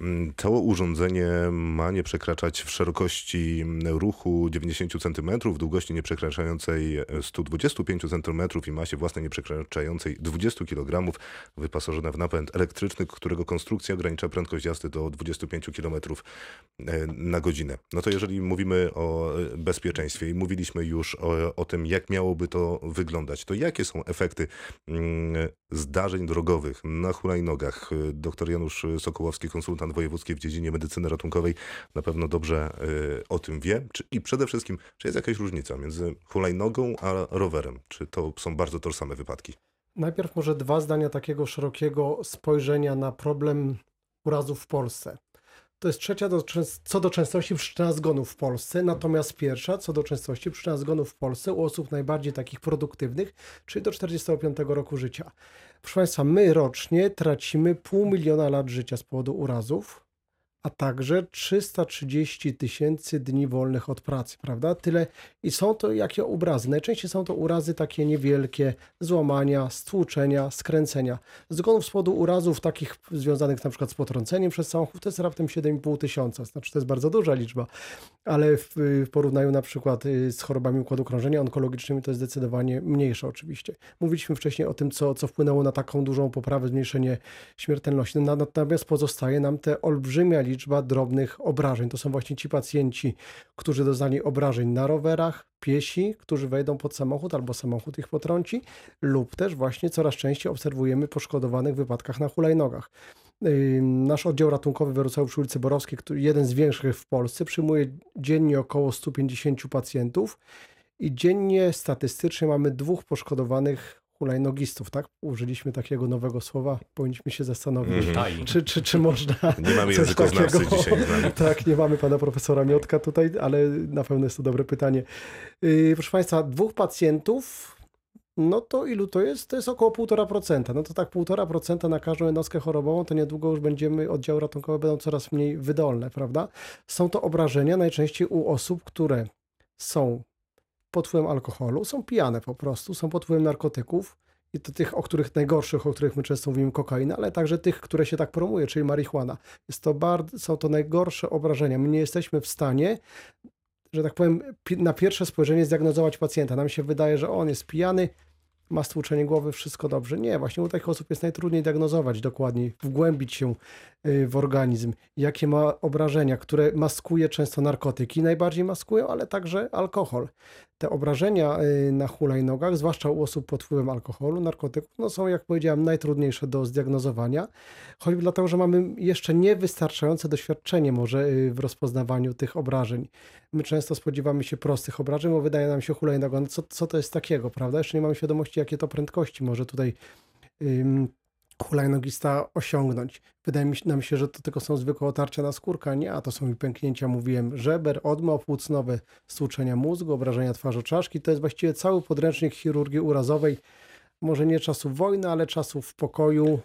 mm, to urządzenie ma nie przekraczać w szerokości ruchu 90 cm, długości nie przekraczającej 125 cm i masie własnej nie przekraczającej 20 kg, wyposażone w napęd elektryczny, którego konstrukcja ogranicza prędkość jazdy do 25 km e, na godzinę. No to jeżeli mówimy o e, bezpieczeństwie i mówiliśmy już o, o tym, jak miałoby to wyglądać, to jakie są efekty mm, zdarzeń drogowych na hulajnogach? E, Dr Janusz Sokołowski, konsultant wojewódzki w dziedzinie medycyny ratunkowej, na pewno dobrze e, o tym wie. Czy, I przede wszystkim, czy jest jakaś różnica między hulajnogą a rowerem? Czy to są bardzo tożsame wypadki? Najpierw może dwa zdania takiego szerokiego spojrzenia na problem urazów w Polsce. To jest trzecia do, co do częstości przyczyna zgonów w Polsce, natomiast pierwsza co do częstości przyczyna zgonów w Polsce u osób najbardziej takich produktywnych, czyli do 45 roku życia. Proszę Państwa, my rocznie tracimy pół miliona lat życia z powodu urazów, a także 330 tysięcy dni wolnych od pracy, prawda? Tyle i są to jakie urazy? Najczęściej są to urazy takie niewielkie, złamania, stłuczenia, skręcenia. Zgonów z powodu urazów takich związanych na przykład z potrąceniem przez samochód to jest raptem 7,5 tysiąca, znaczy to jest bardzo duża liczba, ale w, w porównaniu na przykład y, z chorobami układu krążenia onkologicznymi to jest zdecydowanie mniejsza oczywiście. Mówiliśmy wcześniej o tym, co, co wpłynęło na taką dużą poprawę, zmniejszenie śmiertelności. Na- Natomiast pozostaje nam te olbrzymia liczba drobnych obrażeń. To są właśnie ci pacjenci, którzy doznali obrażeń na rowerach, piesi, którzy wejdą pod samochód albo samochód ich potrąci, lub też właśnie coraz częściej obserwujemy poszkodowanych w wypadkach na hulajnogach. Nasz oddział ratunkowy w przy ulicy Borowskiej, jeden z większych w Polsce, przyjmuje dziennie około 150 pacjentów i dziennie statystycznie mamy dwóch poszkodowanych hulajnogistów, tak? Użyliśmy takiego nowego słowa, powinniśmy się zastanowić, Mhm. czy, czy, czy można Nie mamy coś językoznawcy takiego- dzisiaj. Tak, nie mamy pana profesora Miotka tutaj, ale na pewno jest to dobre pytanie. Yy, Proszę Państwa, dwóch pacjentów, no to ilu to jest? To jest około 1,5%. No to tak 1,5% na każdą jednostkę chorobową, to niedługo już będziemy, oddziały ratunkowe będą coraz mniej wydolne, prawda? Są to obrażenia najczęściej u osób, które są pod wpływem alkoholu, są pijane po prostu, są pod wpływem narkotyków i to tych, o których najgorszych, o których my często mówimy kokaina, ale także tych, które się tak promuje, czyli marihuana. Jest to bardzo, są to najgorsze obrażenia. My nie jesteśmy w stanie, że tak powiem, na pierwsze spojrzenie zdiagnozować pacjenta. Nam się wydaje, że on jest pijany, ma stłuczenie głowy, wszystko dobrze. Nie, właśnie u takich osób jest najtrudniej diagnozować dokładniej, wgłębić się w organizm, jakie ma obrażenia, które maskuje często narkotyki, najbardziej maskują, ale także alkohol. Te obrażenia y, na hulajnogach, zwłaszcza u osób pod wpływem alkoholu, narkotyków, no są, jak powiedziałem, najtrudniejsze do zdiagnozowania, choćby dlatego, że mamy jeszcze niewystarczające doświadczenie może y, w rozpoznawaniu tych obrażeń. My często spodziewamy się prostych obrażeń, bo wydaje nam się hulajnoga, no co, co to jest takiego, prawda? Jeszcze nie mamy świadomości, jakie to prędkości może tutaj hulajnogista osiągnąć. Wydaje mi się, nam się, że to tylko są zwykłe otarcia na skórka. Nie, a to są i pęknięcia, mówiłem, żeber, odmy płucnowe, stłuczenia mózgu, obrażenia twarzy czaszki. To jest właściwie cały podręcznik chirurgii urazowej. Może nie czasów wojny, ale czasów pokoju,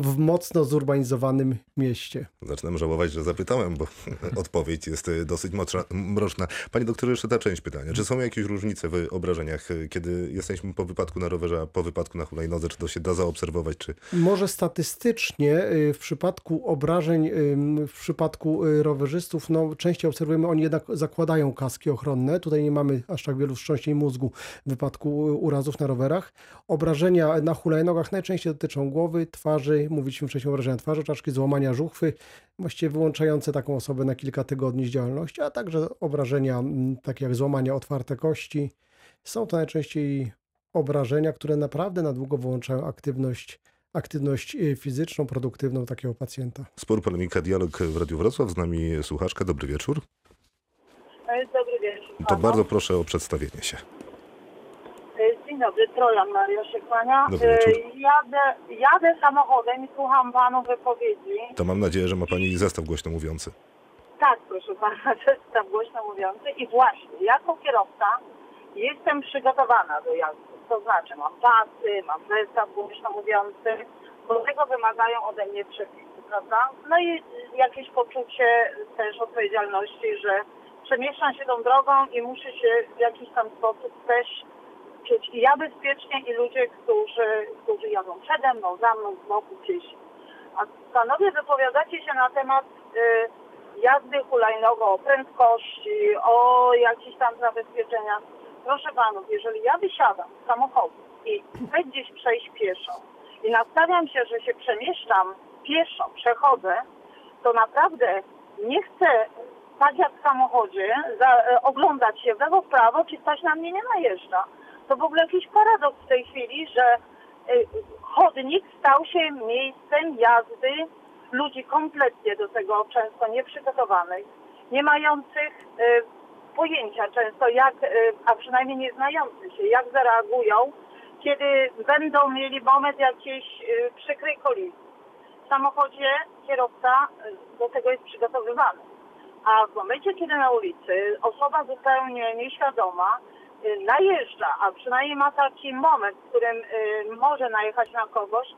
w mocno zurbanizowanym mieście. Zaczynam żałować, że zapytałem, bo odpowiedź jest y, dosyć mroczna. Panie doktorze, jeszcze ta część pytania. Czy są jakieś różnice w obrażeniach, y, kiedy jesteśmy po wypadku na rowerze, a po wypadku na hulajnodze? Czy to się da zaobserwować? Czy... Może statystycznie y, w przypadku obrażeń, w przypadku rowerzystów, no częściej obserwujemy, oni jednak zakładają kaski ochronne. Tutaj nie mamy aż tak wielu wstrząśnień mózgu w wypadku urazów na rowerach. Obrażenia na hulajnogach najczęściej dotyczą głowy, twarzy, mówiliśmy wcześniej o wrażenia twarzy, czaszki, złamania żuchwy, właściwie wyłączające taką osobę na kilka tygodni z działalności, a także obrażenia takie jak złamania otwarte kości. Są to najczęściej obrażenia, które naprawdę na długo wyłączają aktywność aktywność y, fizyczną, produktywną takiego pacjenta. Spór, polemika, dialog w Radiu Wrocław. Z nami słuchaczka. Dobry wieczór. Dobry wieczór. To bardzo proszę o przedstawienie się. Dobry, Troja Maria się kłania. Dobry wieczór. Y, Jadę, jadę samochodem i słucham panu wypowiedzi. To mam nadzieję, że ma pani zestaw głośno mówiący. Tak, proszę pana, zestaw głośno mówiący. I właśnie, jako kierowca jestem przygotowana do jazdy. To znaczy mam pasy, mam zestaw głośno mówiący. Do tego wymagają ode mnie przepisy, prawda? No i jakieś poczucie też odpowiedzialności, że przemieszczam się tą drogą i muszę się w jakiś tam sposób też czuć i ja bezpiecznie i ludzie, którzy, którzy jadą przede mną, za mną, z boku gdzieś. A panowie wypowiadacie się na temat y, jazdy hulajnogo, o prędkości, o jakichś tam zabezpieczeniach. Proszę panów, jeżeli ja wysiadam z samochodu i chcę gdzieś przejść pieszo i nastawiam się, że się przemieszczam pieszo, przechodzę, to naprawdę nie chcę tak jak w samochodzie, za, y, oglądać się w lewo, w prawo, czy ktoś na mnie nie najeżdża to w ogóle jakiś paradoks w tej chwili, że y, chodnik stał się miejscem jazdy ludzi kompletnie do tego często nieprzygotowanych, nie mających y, pojęcia często, jak, y, a przynajmniej nie znających się, jak zareagują, kiedy będą mieli moment jakiejś przykrej kolizji. W samochodzie kierowca do tego jest przygotowywany. A w momencie, kiedy na ulicy osoba zupełnie nieświadoma najeżdża, a przynajmniej ma taki moment, w którym y, może najechać na kogoś,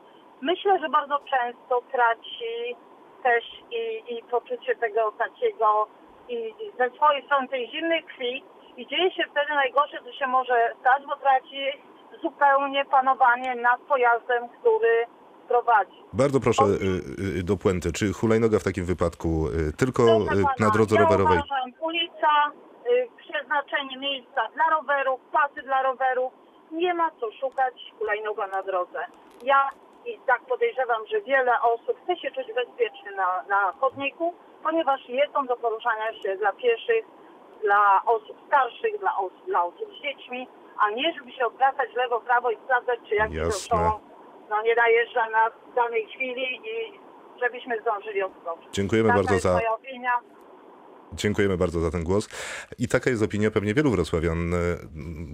myślę, że bardzo często traci też i, i poczucie tego takiego i, ze swojej strony tej zimnej krwi i dzieje się wtedy najgorsze, co się może stać, bo traci zupełnie panowanie nad pojazdem, który prowadzi. Bardzo proszę y, do puenty. Czy hulajnoga w takim wypadku tylko na drodze rowerowej? Ja uważam, ulica, przeznaczenie miejsca dla rowerów, pasy dla rowerów. Nie ma co szukać hulajnoga na drodze. Ja i tak podejrzewam, że wiele osób chce się czuć bezpiecznie na, na chodniku, ponieważ jest on do poruszania się dla pieszych, dla osób starszych, dla osób, dla osób z dziećmi, a nie żeby się odwracać lewo, prawo i sprawdzać, czy jakiś dookoła no, nie najeżdża na danej chwili i żebyśmy zdążyli odskoczyć. Dziękujemy Taka bardzo za... Dziękujemy bardzo za ten głos. I taka jest opinia pewnie wielu wrocławian.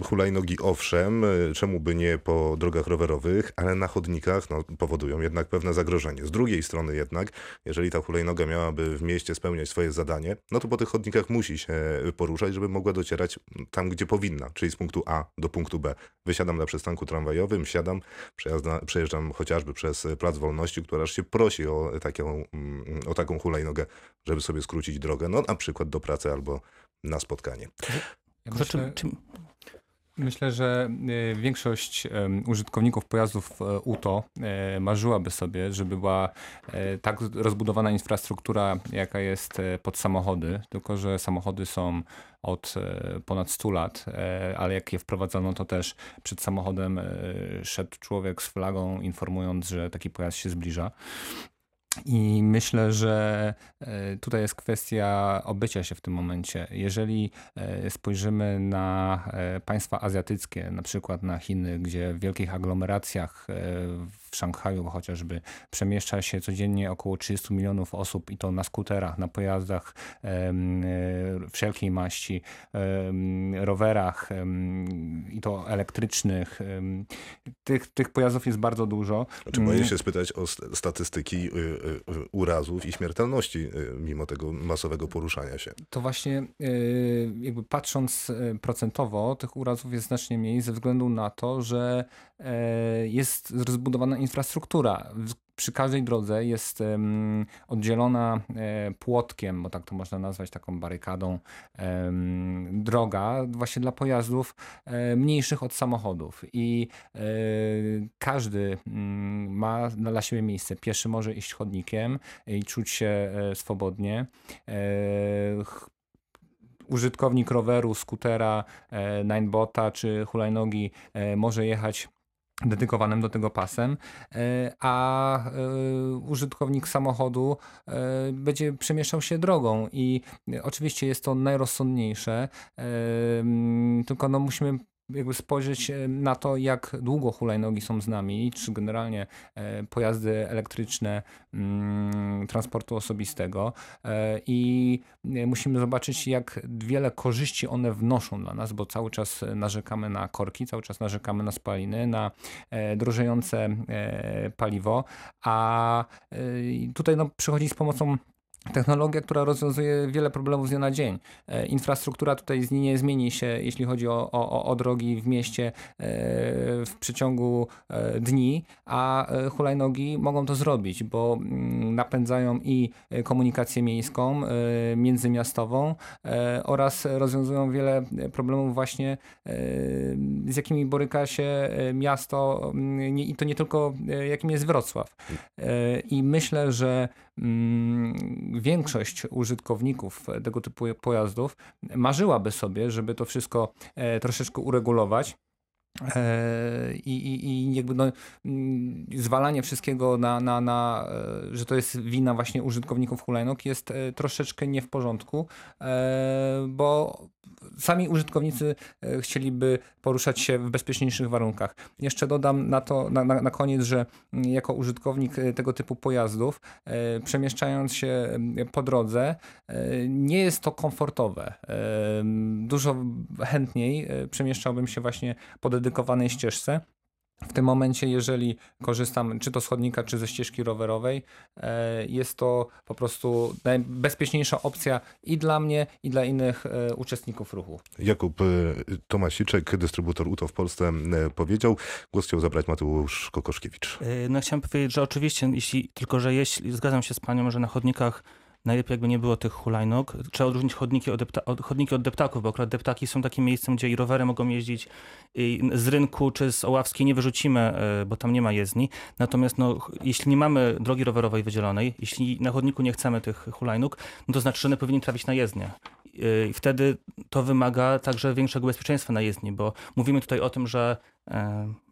Hulajnogi owszem, czemu by nie po drogach rowerowych, ale na chodnikach no, powodują jednak pewne zagrożenie. Z drugiej strony jednak, jeżeli ta hulajnoga miałaby w mieście spełniać swoje zadanie, no to po tych chodnikach musi się poruszać, żeby mogła docierać tam, gdzie powinna, czyli z punktu A do punktu B. Wysiadam na przystanku tramwajowym, siadam, przejeżdżam chociażby przez Plac Wolności, która aż się prosi o taką, o taką hulajnogę, żeby sobie skrócić drogę. No a przy przykład do pracy albo na spotkanie. Ja myślę, myślę, że e, większość użytkowników pojazdów e, UTO e, marzyłaby sobie, żeby była tak rozbudowana infrastruktura, jaka jest pod samochody, tylko że samochody są od ponad 100 lat, ale jak je wprowadzono, to też przed samochodem szedł człowiek z flagą, informując, że taki pojazd się zbliża. I myślę, że e, tutaj jest kwestia obycia się w tym momencie. Jeżeli e, spojrzymy na e, państwa azjatyckie, na przykład na Chiny, gdzie w wielkich aglomeracjach w Szanghaju chociażby przemieszcza się codziennie około 30 milionów osób i to na skuterach, na pojazdach wszelkiej maści, rowerach i to elektrycznych. Tych, tych pojazdów jest bardzo dużo. Znaczy, boję się spytać o statystyki y, y, y, urazów i śmiertelności mimo tego masowego poruszania się. To właśnie jakby patrząc procentowo, tych urazów jest znacznie mniej ze względu na to, że jest rozbudowana infrastruktura przy każdej drodze jest oddzielona e, płotkiem, bo tak to można nazwać, taką barykadą, droga właśnie dla pojazdów e, mniejszych od samochodów. I e, każdy mm, ma dla siebie miejsce. Pieszy może iść chodnikiem i czuć się swobodnie użytkownik roweru, skutera, ninebota czy hulajnogi może jechać dedykowanym do tego pasem, e, a e, użytkownik samochodu e, będzie przemieszczał się drogą i oczywiście jest to najrozsądniejsze, tylko no musimy jakby spojrzeć e, na to, jak długo hulajnogi są z nami, czy generalnie e, pojazdy elektryczne mm, transportu osobistego. E, i musimy zobaczyć, jak wiele korzyści one wnoszą dla nas, bo cały czas narzekamy na korki, cały czas narzekamy na spaliny, na drożejące paliwo, a tutaj no, przychodzi z pomocą technologia, która rozwiązuje wiele problemów z dnia na dzień. E, infrastruktura tutaj nie zmieni się, jeśli chodzi o, o, o drogi w mieście e, w przeciągu e, dni, a hulajnogi mogą to zrobić, bo mm, napędzają i komunikację miejską, międzymiastową oraz rozwiązują wiele problemów właśnie z jakimi boryka się miasto mm, i to nie tylko jakim jest Wrocław. I myślę, że większość użytkowników tego typu pojazdów marzyłaby sobie, żeby to wszystko e, troszeczkę uregulować. E, I, i, I jakby no, mm, zwalanie wszystkiego na, na, na, e, że to jest wina właśnie użytkowników hulajnóg jest troszeczkę nie w porządku, bo sami użytkownicy e, chcieliby poruszać się w bezpieczniejszych warunkach. Jeszcze dodam na to na, na, na koniec, że mm, jako użytkownik e, tego typu pojazdów, e, przemieszczając się po drodze, nie jest to komfortowe. Dużo chętniej przemieszczałbym się właśnie po dedykowanej ścieżce. W tym momencie, jeżeli korzystam czy to z chodnika, czy ze ścieżki rowerowej, e, jest to po prostu najbezpieczniejsza opcja i dla mnie, i dla innych e, uczestników ruchu. Jakub e, Tomasiczek, dystrybutor UTO w Polsce powiedział. Głos chciał zabrać Mateusz Kokoszkiewicz. No chciałem powiedzieć, że oczywiście, jeśli, tylko że jeśli, zgadzam się z panią, że na chodnikach najlepiej jakby nie było tych hulajnóg. Trzeba odróżnić chodniki od, depta, od, chodniki od deptaków, bo akurat deptaki są takim miejscem, gdzie i rowery mogą jeździć i z rynku czy z Oławskiej nie wyrzucimy, e, bo tam nie ma jezdni. Natomiast no, jeśli nie mamy drogi rowerowej wydzielonej, jeśli na chodniku nie chcemy tych hulajnóg, no to znaczy, że one powinny trafić na jezdnię. E, I wtedy to wymaga także większego bezpieczeństwa na jezdni, bo mówimy tutaj o tym, że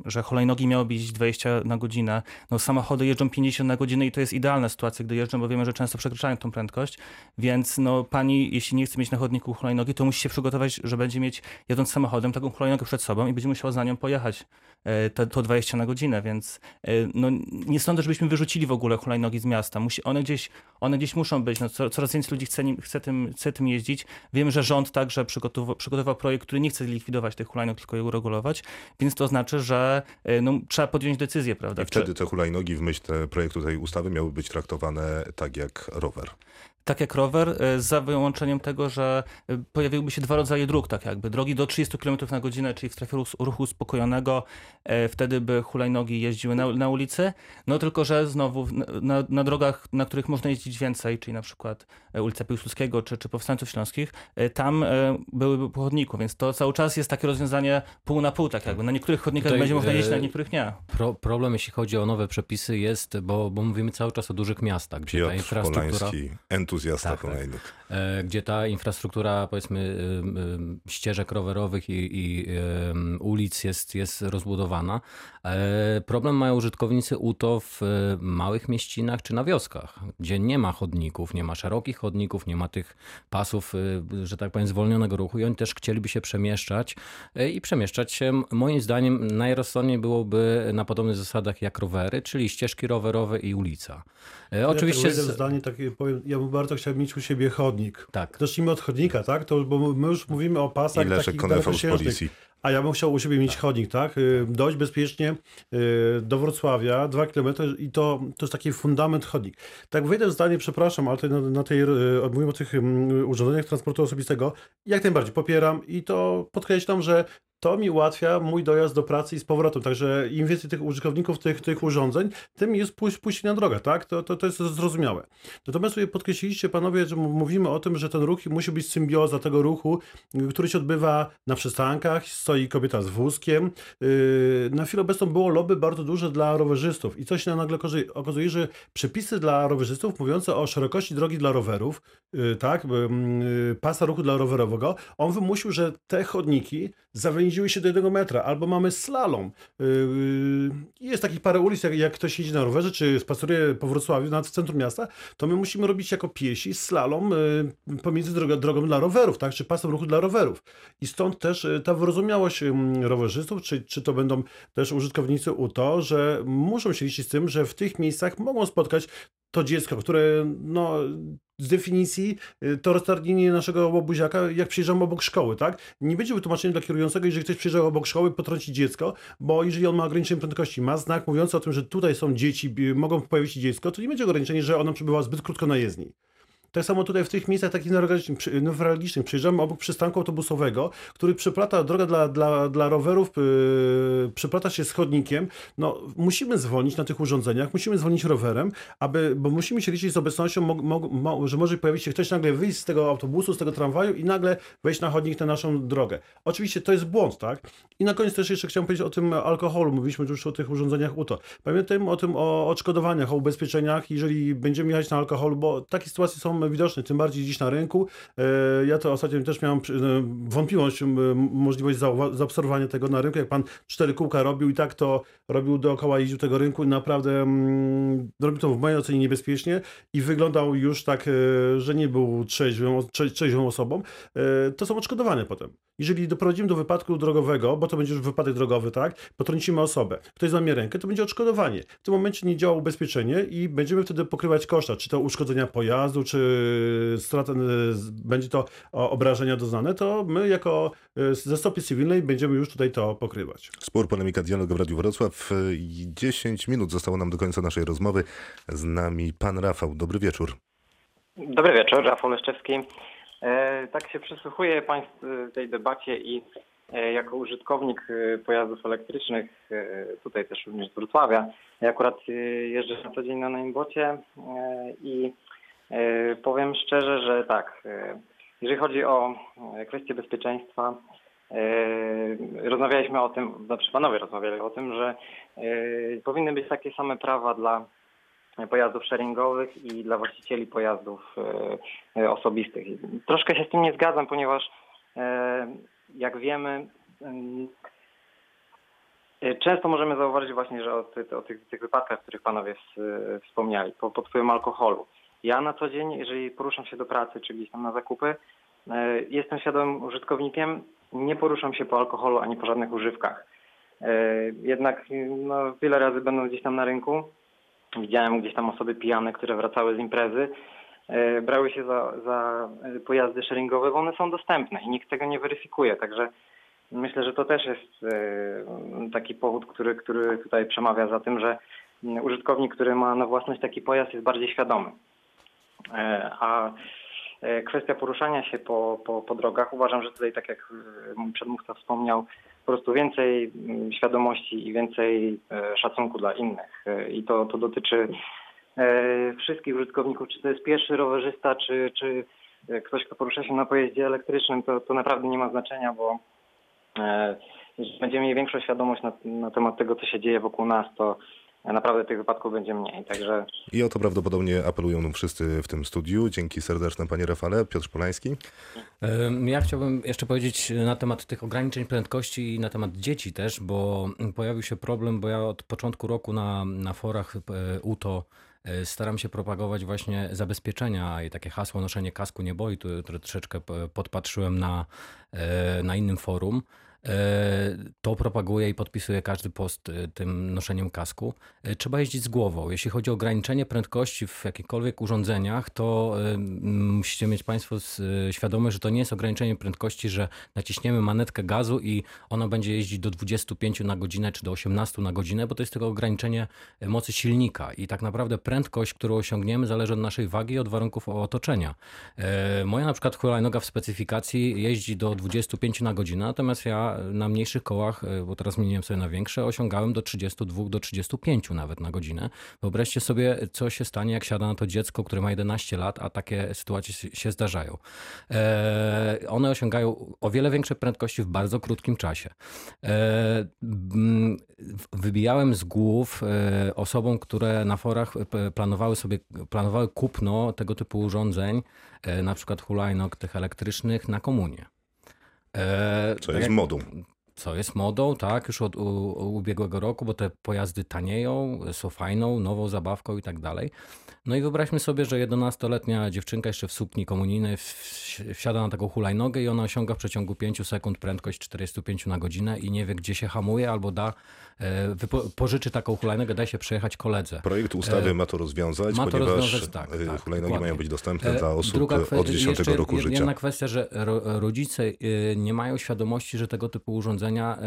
że hulajnogi miały być 20 na godzinę. No, samochody jeżdżą 50 na godzinę i to jest idealna sytuacja, gdy jeżdżą, bo wiemy, że często przekraczają tą prędkość. Więc no, pani, jeśli nie chce mieć na chodniku hulajnogi, to musi się przygotować, że będzie mieć, jadąc samochodem, taką hulajnogę przed sobą i będzie musiała za nią pojechać e, to, to 20 na godzinę, więc e, no, nie sądzę, żebyśmy wyrzucili w ogóle hulajnogi z miasta. Musi, one, gdzieś, one gdzieś muszą być. No, coraz więcej ludzi chce, chce, tym, chce tym jeździć. Wiemy, że rząd także przygotował, przygotował projekt, który nie chce likwidować tych hulajnóg, tylko je uregulować, więc to znaczy, że e, no, trzeba podjąć decyzję, prawda? I wtedy te hulajnogi w myśl projektu tej ustawy miały być traktowane tak jak rower tak jak rower, e, za wyłączeniem tego, że e, pojawiłyby się dwa rodzaje dróg, tak jakby. Drogi do 30 km na godzinę, czyli w strefie ruchu uspokojonego, e, wtedy by hulajnogi jeździły na, na ulicy, no tylko, że znowu na, na, drogach, na których można jeździć więcej, czyli na przykład ulica Piłsudskiego czy, czy Powstańców Śląskich, tam byłyby po chodniku, więc to cały czas jest takie rozwiązanie pół na pół, tak jakby. Na niektórych chodnikach Tutaj, będzie można jeździć, na niektórych nie. Pro, problem, jeśli chodzi o nowe przepisy jest, bo, bo mówimy cały czas o dużych miastach, gdzie Piotr ta infrastruktura... Polański, entuzjasta Tak, tak. hulajnóg. e, gdzie ta infrastruktura, powiedzmy, ym, ścieżek rowerowych i, i ym, ulic jest, jest rozbudowana. E, Problem mają użytkownicy UTO w e, małych mieścinach czy na wioskach, gdzie nie ma chodników, nie ma szerokich chodników, nie ma tych pasów, e, że tak powiem, zwolnionego ruchu i oni też chcieliby się przemieszczać e, i przemieszczać się, moim zdaniem, najrozsądniej byłoby na podobnych zasadach jak rowery, czyli ścieżki rowerowe i ulica. E, Oczywiście... Ja tak z- zdanie takie powiem, ja bym bardzo chciał mieć u siebie chodnik. Tak. Zacznijmy od chodnika, tak? To, bo my już mówimy o pasach I Leszek takich dalekosiężnych. policji. A ja bym chciał u siebie mieć chodnik, tak? Y, Dojść bezpiecznie y, do Wrocławia, dwa kilometry i to, to jest taki fundament chodnik. Tak wyjdę zdanie, przepraszam, ale tutaj na, na tej, y, mówimy o tych mm, urządzeniach transportu osobistego, jak najbardziej popieram i to podkreślam, że to mi ułatwia mój dojazd do pracy i z powrotem. Także im więcej tych użytkowników tych, tych urządzeń, tym jest pójść, pójście na drogę, tak? To, to, to jest zrozumiałe. Natomiast sobie podkreśliliście panowie, że mówimy o tym, że ten ruch musi być symbioza tego ruchu, który się odbywa na przystankach, stoi kobieta z wózkiem. Yy, Na chwilę obecną było lobby bardzo duże dla rowerzystów i coś się nagle okazuje, że przepisy dla rowerzystów mówiące o szerokości drogi dla rowerów, yy, tak, yy, pasa ruchu dla rowerowego, on wymusił, że te chodniki zawęziły się do jednego metra, albo mamy slalom. Yy, Jest takich parę ulic, jak, ktoś jedzie na rowerze, czy spaceruje po Wrocławiu, nawet w centrum miasta, to my musimy robić jako piesi slalom yy, pomiędzy drogą, dla rowerów, tak, czy pasem ruchu dla rowerów. I stąd też y, ta wyrozumiałość rowerzystów, czy, czy to będą też użytkownicy UTO, że muszą się liczyć z tym, że w tych miejscach mogą spotkać to dziecko, które no, z definicji y, to roztargnienie naszego łobuziaka, jak przyjeżdżamy obok szkoły, tak? Nie będzie wytłumaczenia dla kierującego, jeżeli ktoś przyjeżdża obok szkoły, potrąci dziecko, bo jeżeli on ma ograniczenie prędkości, ma znak mówiący o tym, że tutaj są dzieci, y, mogą pojawić się dziecko, to nie będzie ograniczenie, że ono przebywa zbyt krótko na jezdni. Tak samo tutaj w tych miejscach takich newralgicznych, newralgicznych przyjeżdżamy obok przystanku autobusowego, który przeplata drogę dla, dla, dla rowerów, yy, się z chodnikiem. No, musimy zwolnić na tych urządzeniach, musimy zwolnić rowerem, aby, bo musimy się liczyć z obecnością, mo, mo, mo, że może pojawić się ktoś nagle wyjść z tego autobusu, z tego tramwaju i nagle wejść na chodnik na naszą drogę. Oczywiście to jest błąd, tak? I na koniec też jeszcze chciałem powiedzieć o tym alkoholu. Mówiliśmy już o tych urządzeniach UTO. Pamiętajmy o tym, o odszkodowaniach, o ubezpieczeniach, jeżeli będziemy jechać na alkoholu, bo takie sytuacje są widoczne, tym bardziej dziś na rynku. E, Ja to ostatnio też miałem e, wątpliwość, możliwość zaobserwowania tego na rynku, jak pan cztery kółka robił i tak to robił dookoła, jeździł tego rynku i naprawdę robił to w mojej ocenie niebezpiecznie i wyglądał już tak, e, że nie był trzeźwą, trze- trzeźwą osobą. To są odszkodowania potem. Jeżeli doprowadzimy do wypadku drogowego, bo to będzie już wypadek drogowy, tak, potrącimy osobę, ktoś złamie rękę, to będzie odszkodowanie. W tym momencie nie działa ubezpieczenie i będziemy wtedy pokrywać koszta, czy to uszkodzenia pojazdu, czy strata, e, z- będzie to obrażenia doznane, to my jako e, ze stopy cywilnej będziemy już tutaj to pokrywać. Spór, polemika, dialog w Radiu Wrocław. I 10 minut zostało nam do końca naszej rozmowy. Z nami pan Rafał. Dobry wieczór. Dobry wieczór, Rafał Leszczewski. E, tak się przysłuchuję Państwu tej debacie i e, jako użytkownik pojazdów elektrycznych, tutaj też również z Wrocławia, ja akurat jeżdżę na co dzień na Naimbocie e, i powiem szczerze, że tak, e, jeżeli chodzi o e, kwestie bezpieczeństwa, e, rozmawialiśmy o tym, znaczy panowie rozmawiali o tym, że e, powinny być takie same prawa dla pojazdów sharingowych i dla właścicieli pojazdów e, e, osobistych. Troszkę się z tym nie zgadzam, ponieważ e, jak wiemy, em, e, często możemy zauważyć właśnie, że o, ty, o tych, tych wypadkach, o których panowie e, wspomniali, po, pod wpływem alkoholu. Ja na co dzień, jeżeli poruszam się do pracy, czy gdzieś tam na zakupy, e, jestem świadomym użytkownikiem, nie poruszam się po alkoholu ani po żadnych używkach. E, Jednak no, wiele razy będąc gdzieś tam na rynku, Widziałem gdzieś tam osoby pijane, które wracały z imprezy, e, brały się za, za pojazdy sharingowe, bo one są dostępne i nikt tego nie weryfikuje. Także myślę, że to też jest taki powód, który, który tutaj przemawia za tym, że m, użytkownik, który ma na własność taki pojazd jest bardziej świadomy. E, A e, kwestia poruszania się po, po, po drogach, uważam, że tutaj, tak jak e, mój przedmówca wspomniał, po prostu więcej mm, świadomości i więcej szacunku dla innych. I to, to dotyczy wszystkich użytkowników, czy to jest pieszy, rowerzysta, czy, czy ktoś, kto porusza się na pojeździe elektrycznym, to, to naprawdę nie ma znaczenia, bo jeżeli będziemy mieli większą świadomość na, na temat tego, co się dzieje wokół nas, to naprawdę tych wypadków będzie mniej. Także I o to prawdopodobnie apelują wszyscy w tym studiu. Dzięki serdeczne panie Rafale. Piotr Polański. Ja chciałbym jeszcze powiedzieć na temat tych ograniczeń prędkości i na temat dzieci też, bo pojawił się problem, bo ja od początku roku na, na forach e, UTO e, staram się propagować właśnie zabezpieczenia i takie hasło noszenie kasku nie boi, które troszeczkę p- podpatrzyłem na, e, na innym forum. E, To propaguje i podpisuje każdy post e, tym noszeniem kasku. E, Trzeba jeździć z głową. Jeśli chodzi o ograniczenie prędkości w jakichkolwiek urządzeniach, to musicie mieć Państwo świadomość, że to nie jest ograniczenie prędkości, że naciśniemy manetkę gazu i ona będzie jeździć do 25 na godzinę czy do 18 na godzinę, bo to jest tylko ograniczenie mocy silnika i tak naprawdę prędkość, którą osiągniemy zależy od naszej wagi i od warunków otoczenia. Moja na przykład hulajnoga w specyfikacji jeździ do 25 na godzinę, natomiast ja na mniejszych kołach, e, bo teraz zmieniłem sobie na większe, osiągałem do 32, do 35 nawet na godzinę. Wyobraźcie sobie, co się stanie, jak siada na to dziecko, które ma 11 lat, a takie sytuacje się- zdarzają. E, One osiągają o wiele większe prędkości w bardzo krótkim czasie. E, Wybijałem z głów osobom, które na forach planowały sobie, planowały kupno tego typu urządzeń, na przykład hulajnóg tych elektrycznych na komunię. E, Co tak jest modą. Co jest modą, tak, już od u ubiegłego roku, bo te pojazdy tanieją, są fajną, nową zabawką i tak dalej. No i wyobraźmy sobie, że 11-letnia dziewczynka jeszcze w sukni komunijnej wsiada na taką hulajnogę i ona osiąga w przeciągu 5 sekund prędkość 45 na godzinę i nie wie, gdzie się hamuje albo da, e, pożyczy taką hulajnogę, da się przejechać koledze. Projekt ustawy E, ma to rozwiązać, ma to ponieważ rozwiązać, tak, e, tak, hulajnogi dokładnie. mają być dostępne dla osób druga e, kwe- od 10 jeszcze roku życia. Jedna kwestia, że ro, rodzice nie mają świadomości, że tego typu urządzenia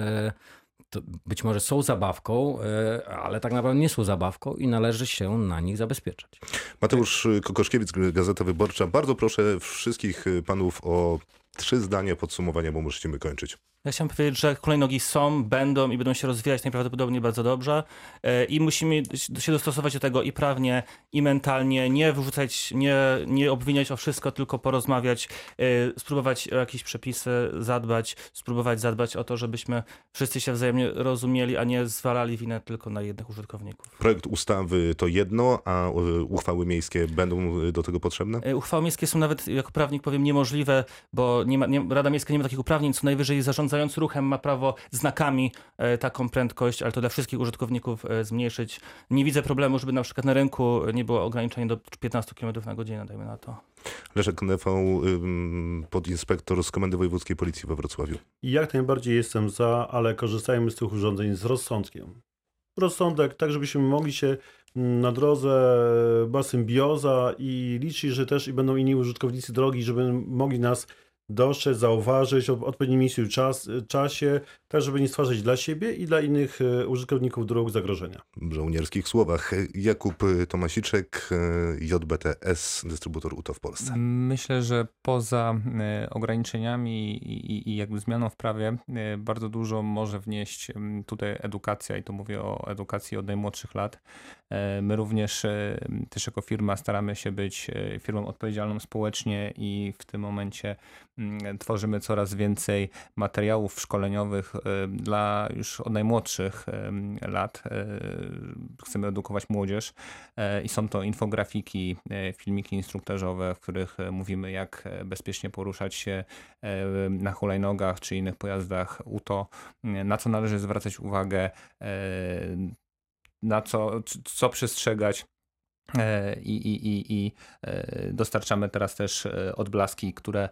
być może są zabawką, e, ale tak naprawdę nie są zabawką i należy się na nich zabezpieczać. Mateusz Kokoszkiewicz, Gazeta Wyborcza. Bardzo proszę wszystkich panów o trzy zdania podsumowania, bo musimy kończyć. Ja chciałem powiedzieć, że hulajnogi są, będą i będą się rozwijać najprawdopodobniej bardzo dobrze e, i musimy się dostosować do tego i prawnie, i mentalnie, nie wyrzucać, nie, nie obwiniać o wszystko, tylko porozmawiać, e, spróbować o jakieś przepisy zadbać, spróbować zadbać o to, żebyśmy wszyscy się wzajemnie rozumieli, a nie zwalali winę tylko na jednych użytkowników. Projekt ustawy to jedno, a e, uchwały miejskie będą do tego potrzebne? Uchwały miejskie są nawet, jako prawnik powiem, niemożliwe, bo nie ma, nie, Rada Miejska nie ma takich uprawnień, co najwyżej zarządzający ruchem ma prawo znakami e, taką prędkość, ale to dla wszystkich użytkowników e, zmniejszyć. Nie widzę problemu, żeby na przykład na rynku nie było ograniczenia do 15 km na godzinę, dajmy na to. Leszek Nefą, ym, podinspektor z Komendy Wojewódzkiej Policji we Wrocławiu. I jak najbardziej jestem za, ale korzystajmy z tych urządzeń z rozsądkiem. Rozsądek, tak żebyśmy mogli się mm, na drodze była symbioza i liczyć, że też i będą inni użytkownicy drogi, żeby mogli nas dostrzec, zauważyć o odpowiednim czas, czasie, tak żeby nie stwarzać dla siebie i dla innych e, użytkowników dróg zagrożenia. W żołnierskich słowach. Jakub Tomasiczek, e, JBTS, dystrybutor UTO w Polsce. Myślę, że poza e, ograniczeniami i, i, i jakby zmianą w prawie bardzo dużo może wnieść tutaj edukacja i tu mówię o edukacji od najmłodszych lat. My również też jako firma staramy się być firmą odpowiedzialną społecznie i w tym momencie tworzymy coraz więcej materiałów szkoleniowych dla już od najmłodszych lat. E, Chcemy edukować młodzież e, i są to infografiki, e, filmiki instruktażowe, w których mówimy jak bezpiecznie poruszać się na hulajnogach czy innych pojazdach UTO, na co należy zwracać uwagę, na co, co przestrzegać. E, I, i, i, I e, dostarczamy teraz też e, odblaski, które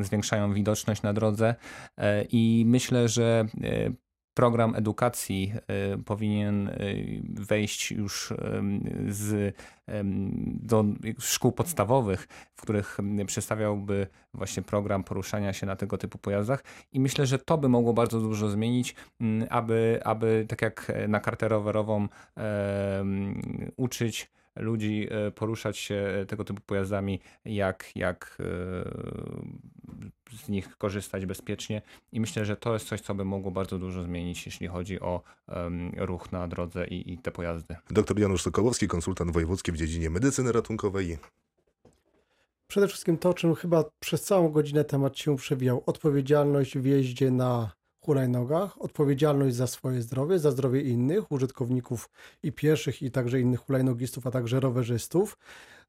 zwiększają widoczność na drodze. I myślę, że program edukacji e, powinien e, wejść już em, z, do szkół podstawowych, w których przedstawiałby właśnie program poruszania się na tego typu pojazdach. I myślę, że to by mogło bardzo dużo zmienić, m, aby, aby tak jak na kartę rowerową uczyć ludzi e, poruszać się tego typu pojazdami, jak, jak e, z nich korzystać bezpiecznie. I myślę, że to jest coś, co by mogło bardzo dużo zmienić, jeśli chodzi o ruch na drodze i, i te pojazdy. Dr Janusz Sokołowski, konsultant wojewódzki w dziedzinie medycyny ratunkowej. Przede wszystkim to, o czym chyba przez całą godzinę temat się przewijał. Odpowiedzialność w jeździe na hulajnogach, odpowiedzialność za swoje zdrowie, za zdrowie innych użytkowników i pieszych, i także innych hulajnogistów, a także rowerzystów.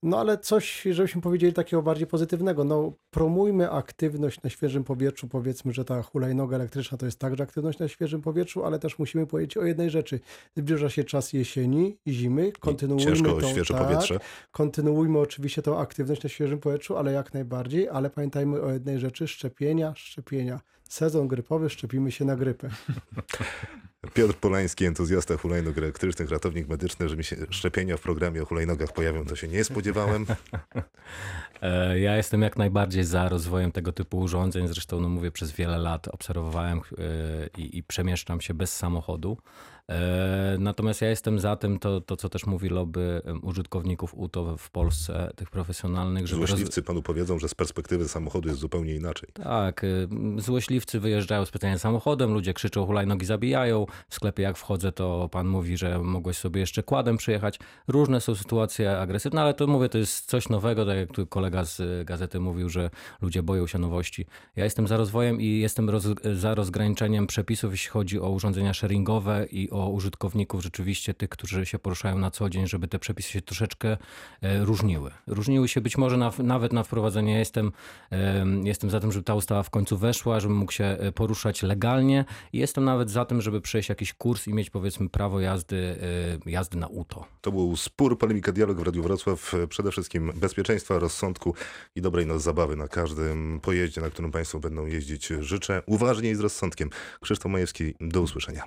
No ale coś, żebyśmy powiedzieli takiego bardziej pozytywnego, no promujmy aktywność na świeżym powietrzu, powiedzmy, że ta hulajnoga elektryczna to jest także aktywność na świeżym powietrzu, ale też musimy powiedzieć o jednej rzeczy. Zbliża się czas jesieni, zimy, kontynuujmy ciężko tą, świeże tak, powietrze. kontynuujmy oczywiście tą aktywność na świeżym powietrzu, ale jak najbardziej, ale pamiętajmy o jednej rzeczy, szczepienia, szczepienia. Sezon grypowy, szczepimy się na grypę. Piotr Polański, entuzjasta hulajnog elektrycznych, ratownik medyczny, że mi się szczepienia w programie o hulajnogach pojawią, to się nie spodziewałem. E, Ja jestem jak najbardziej za rozwojem tego typu urządzeń. Zresztą, no mówię, przez wiele lat obserwowałem e, i, i przemieszczam się bez samochodu. E, Natomiast ja jestem za tym, to, to co też mówi lobby użytkowników UTO w Polsce, tych profesjonalnych, żeby roz- Złośliwcy panu powiedzą, że z perspektywy samochodu jest zupełnie inaczej. tak, y, złośliwcy wyjeżdżają specjalnie samochodem, ludzie krzyczą, hulajnogi zabijają. W sklepie jak wchodzę, to pan mówi, że mogłeś sobie jeszcze kładem przyjechać. Różne są sytuacje agresywne, ale to mówię, to jest coś nowego, tak jak tu kolega z y, gazety mówił, że ludzie boją się nowości. Ja jestem za rozwojem i jestem roz, za rozgraniczeniem przepisów, jeśli chodzi o urządzenia sharingowe i o użytkowników, rzeczywiście tych, którzy się poruszają na co dzień, żeby te przepisy się troszeczkę e, różniły. Różniły się być może na, nawet na wprowadzenie. Ja jestem, em, jestem za tym, żeby ta ustawa w końcu weszła, żebym mógł się e, poruszać legalnie jestem nawet za tym, żeby przejść jakiś kurs i mieć powiedzmy prawo jazdy, e, jazdy na UTO. To był spór, polemika, dialog w Radiu Wrocław. Przede wszystkim bezpieczeństwa, rozsądku i dobrej no, zabawy na każdym pojeździe, na którym Państwo będą jeździć. Życzę uważnie i z rozsądkiem. Krzysztof Majewski, do usłyszenia.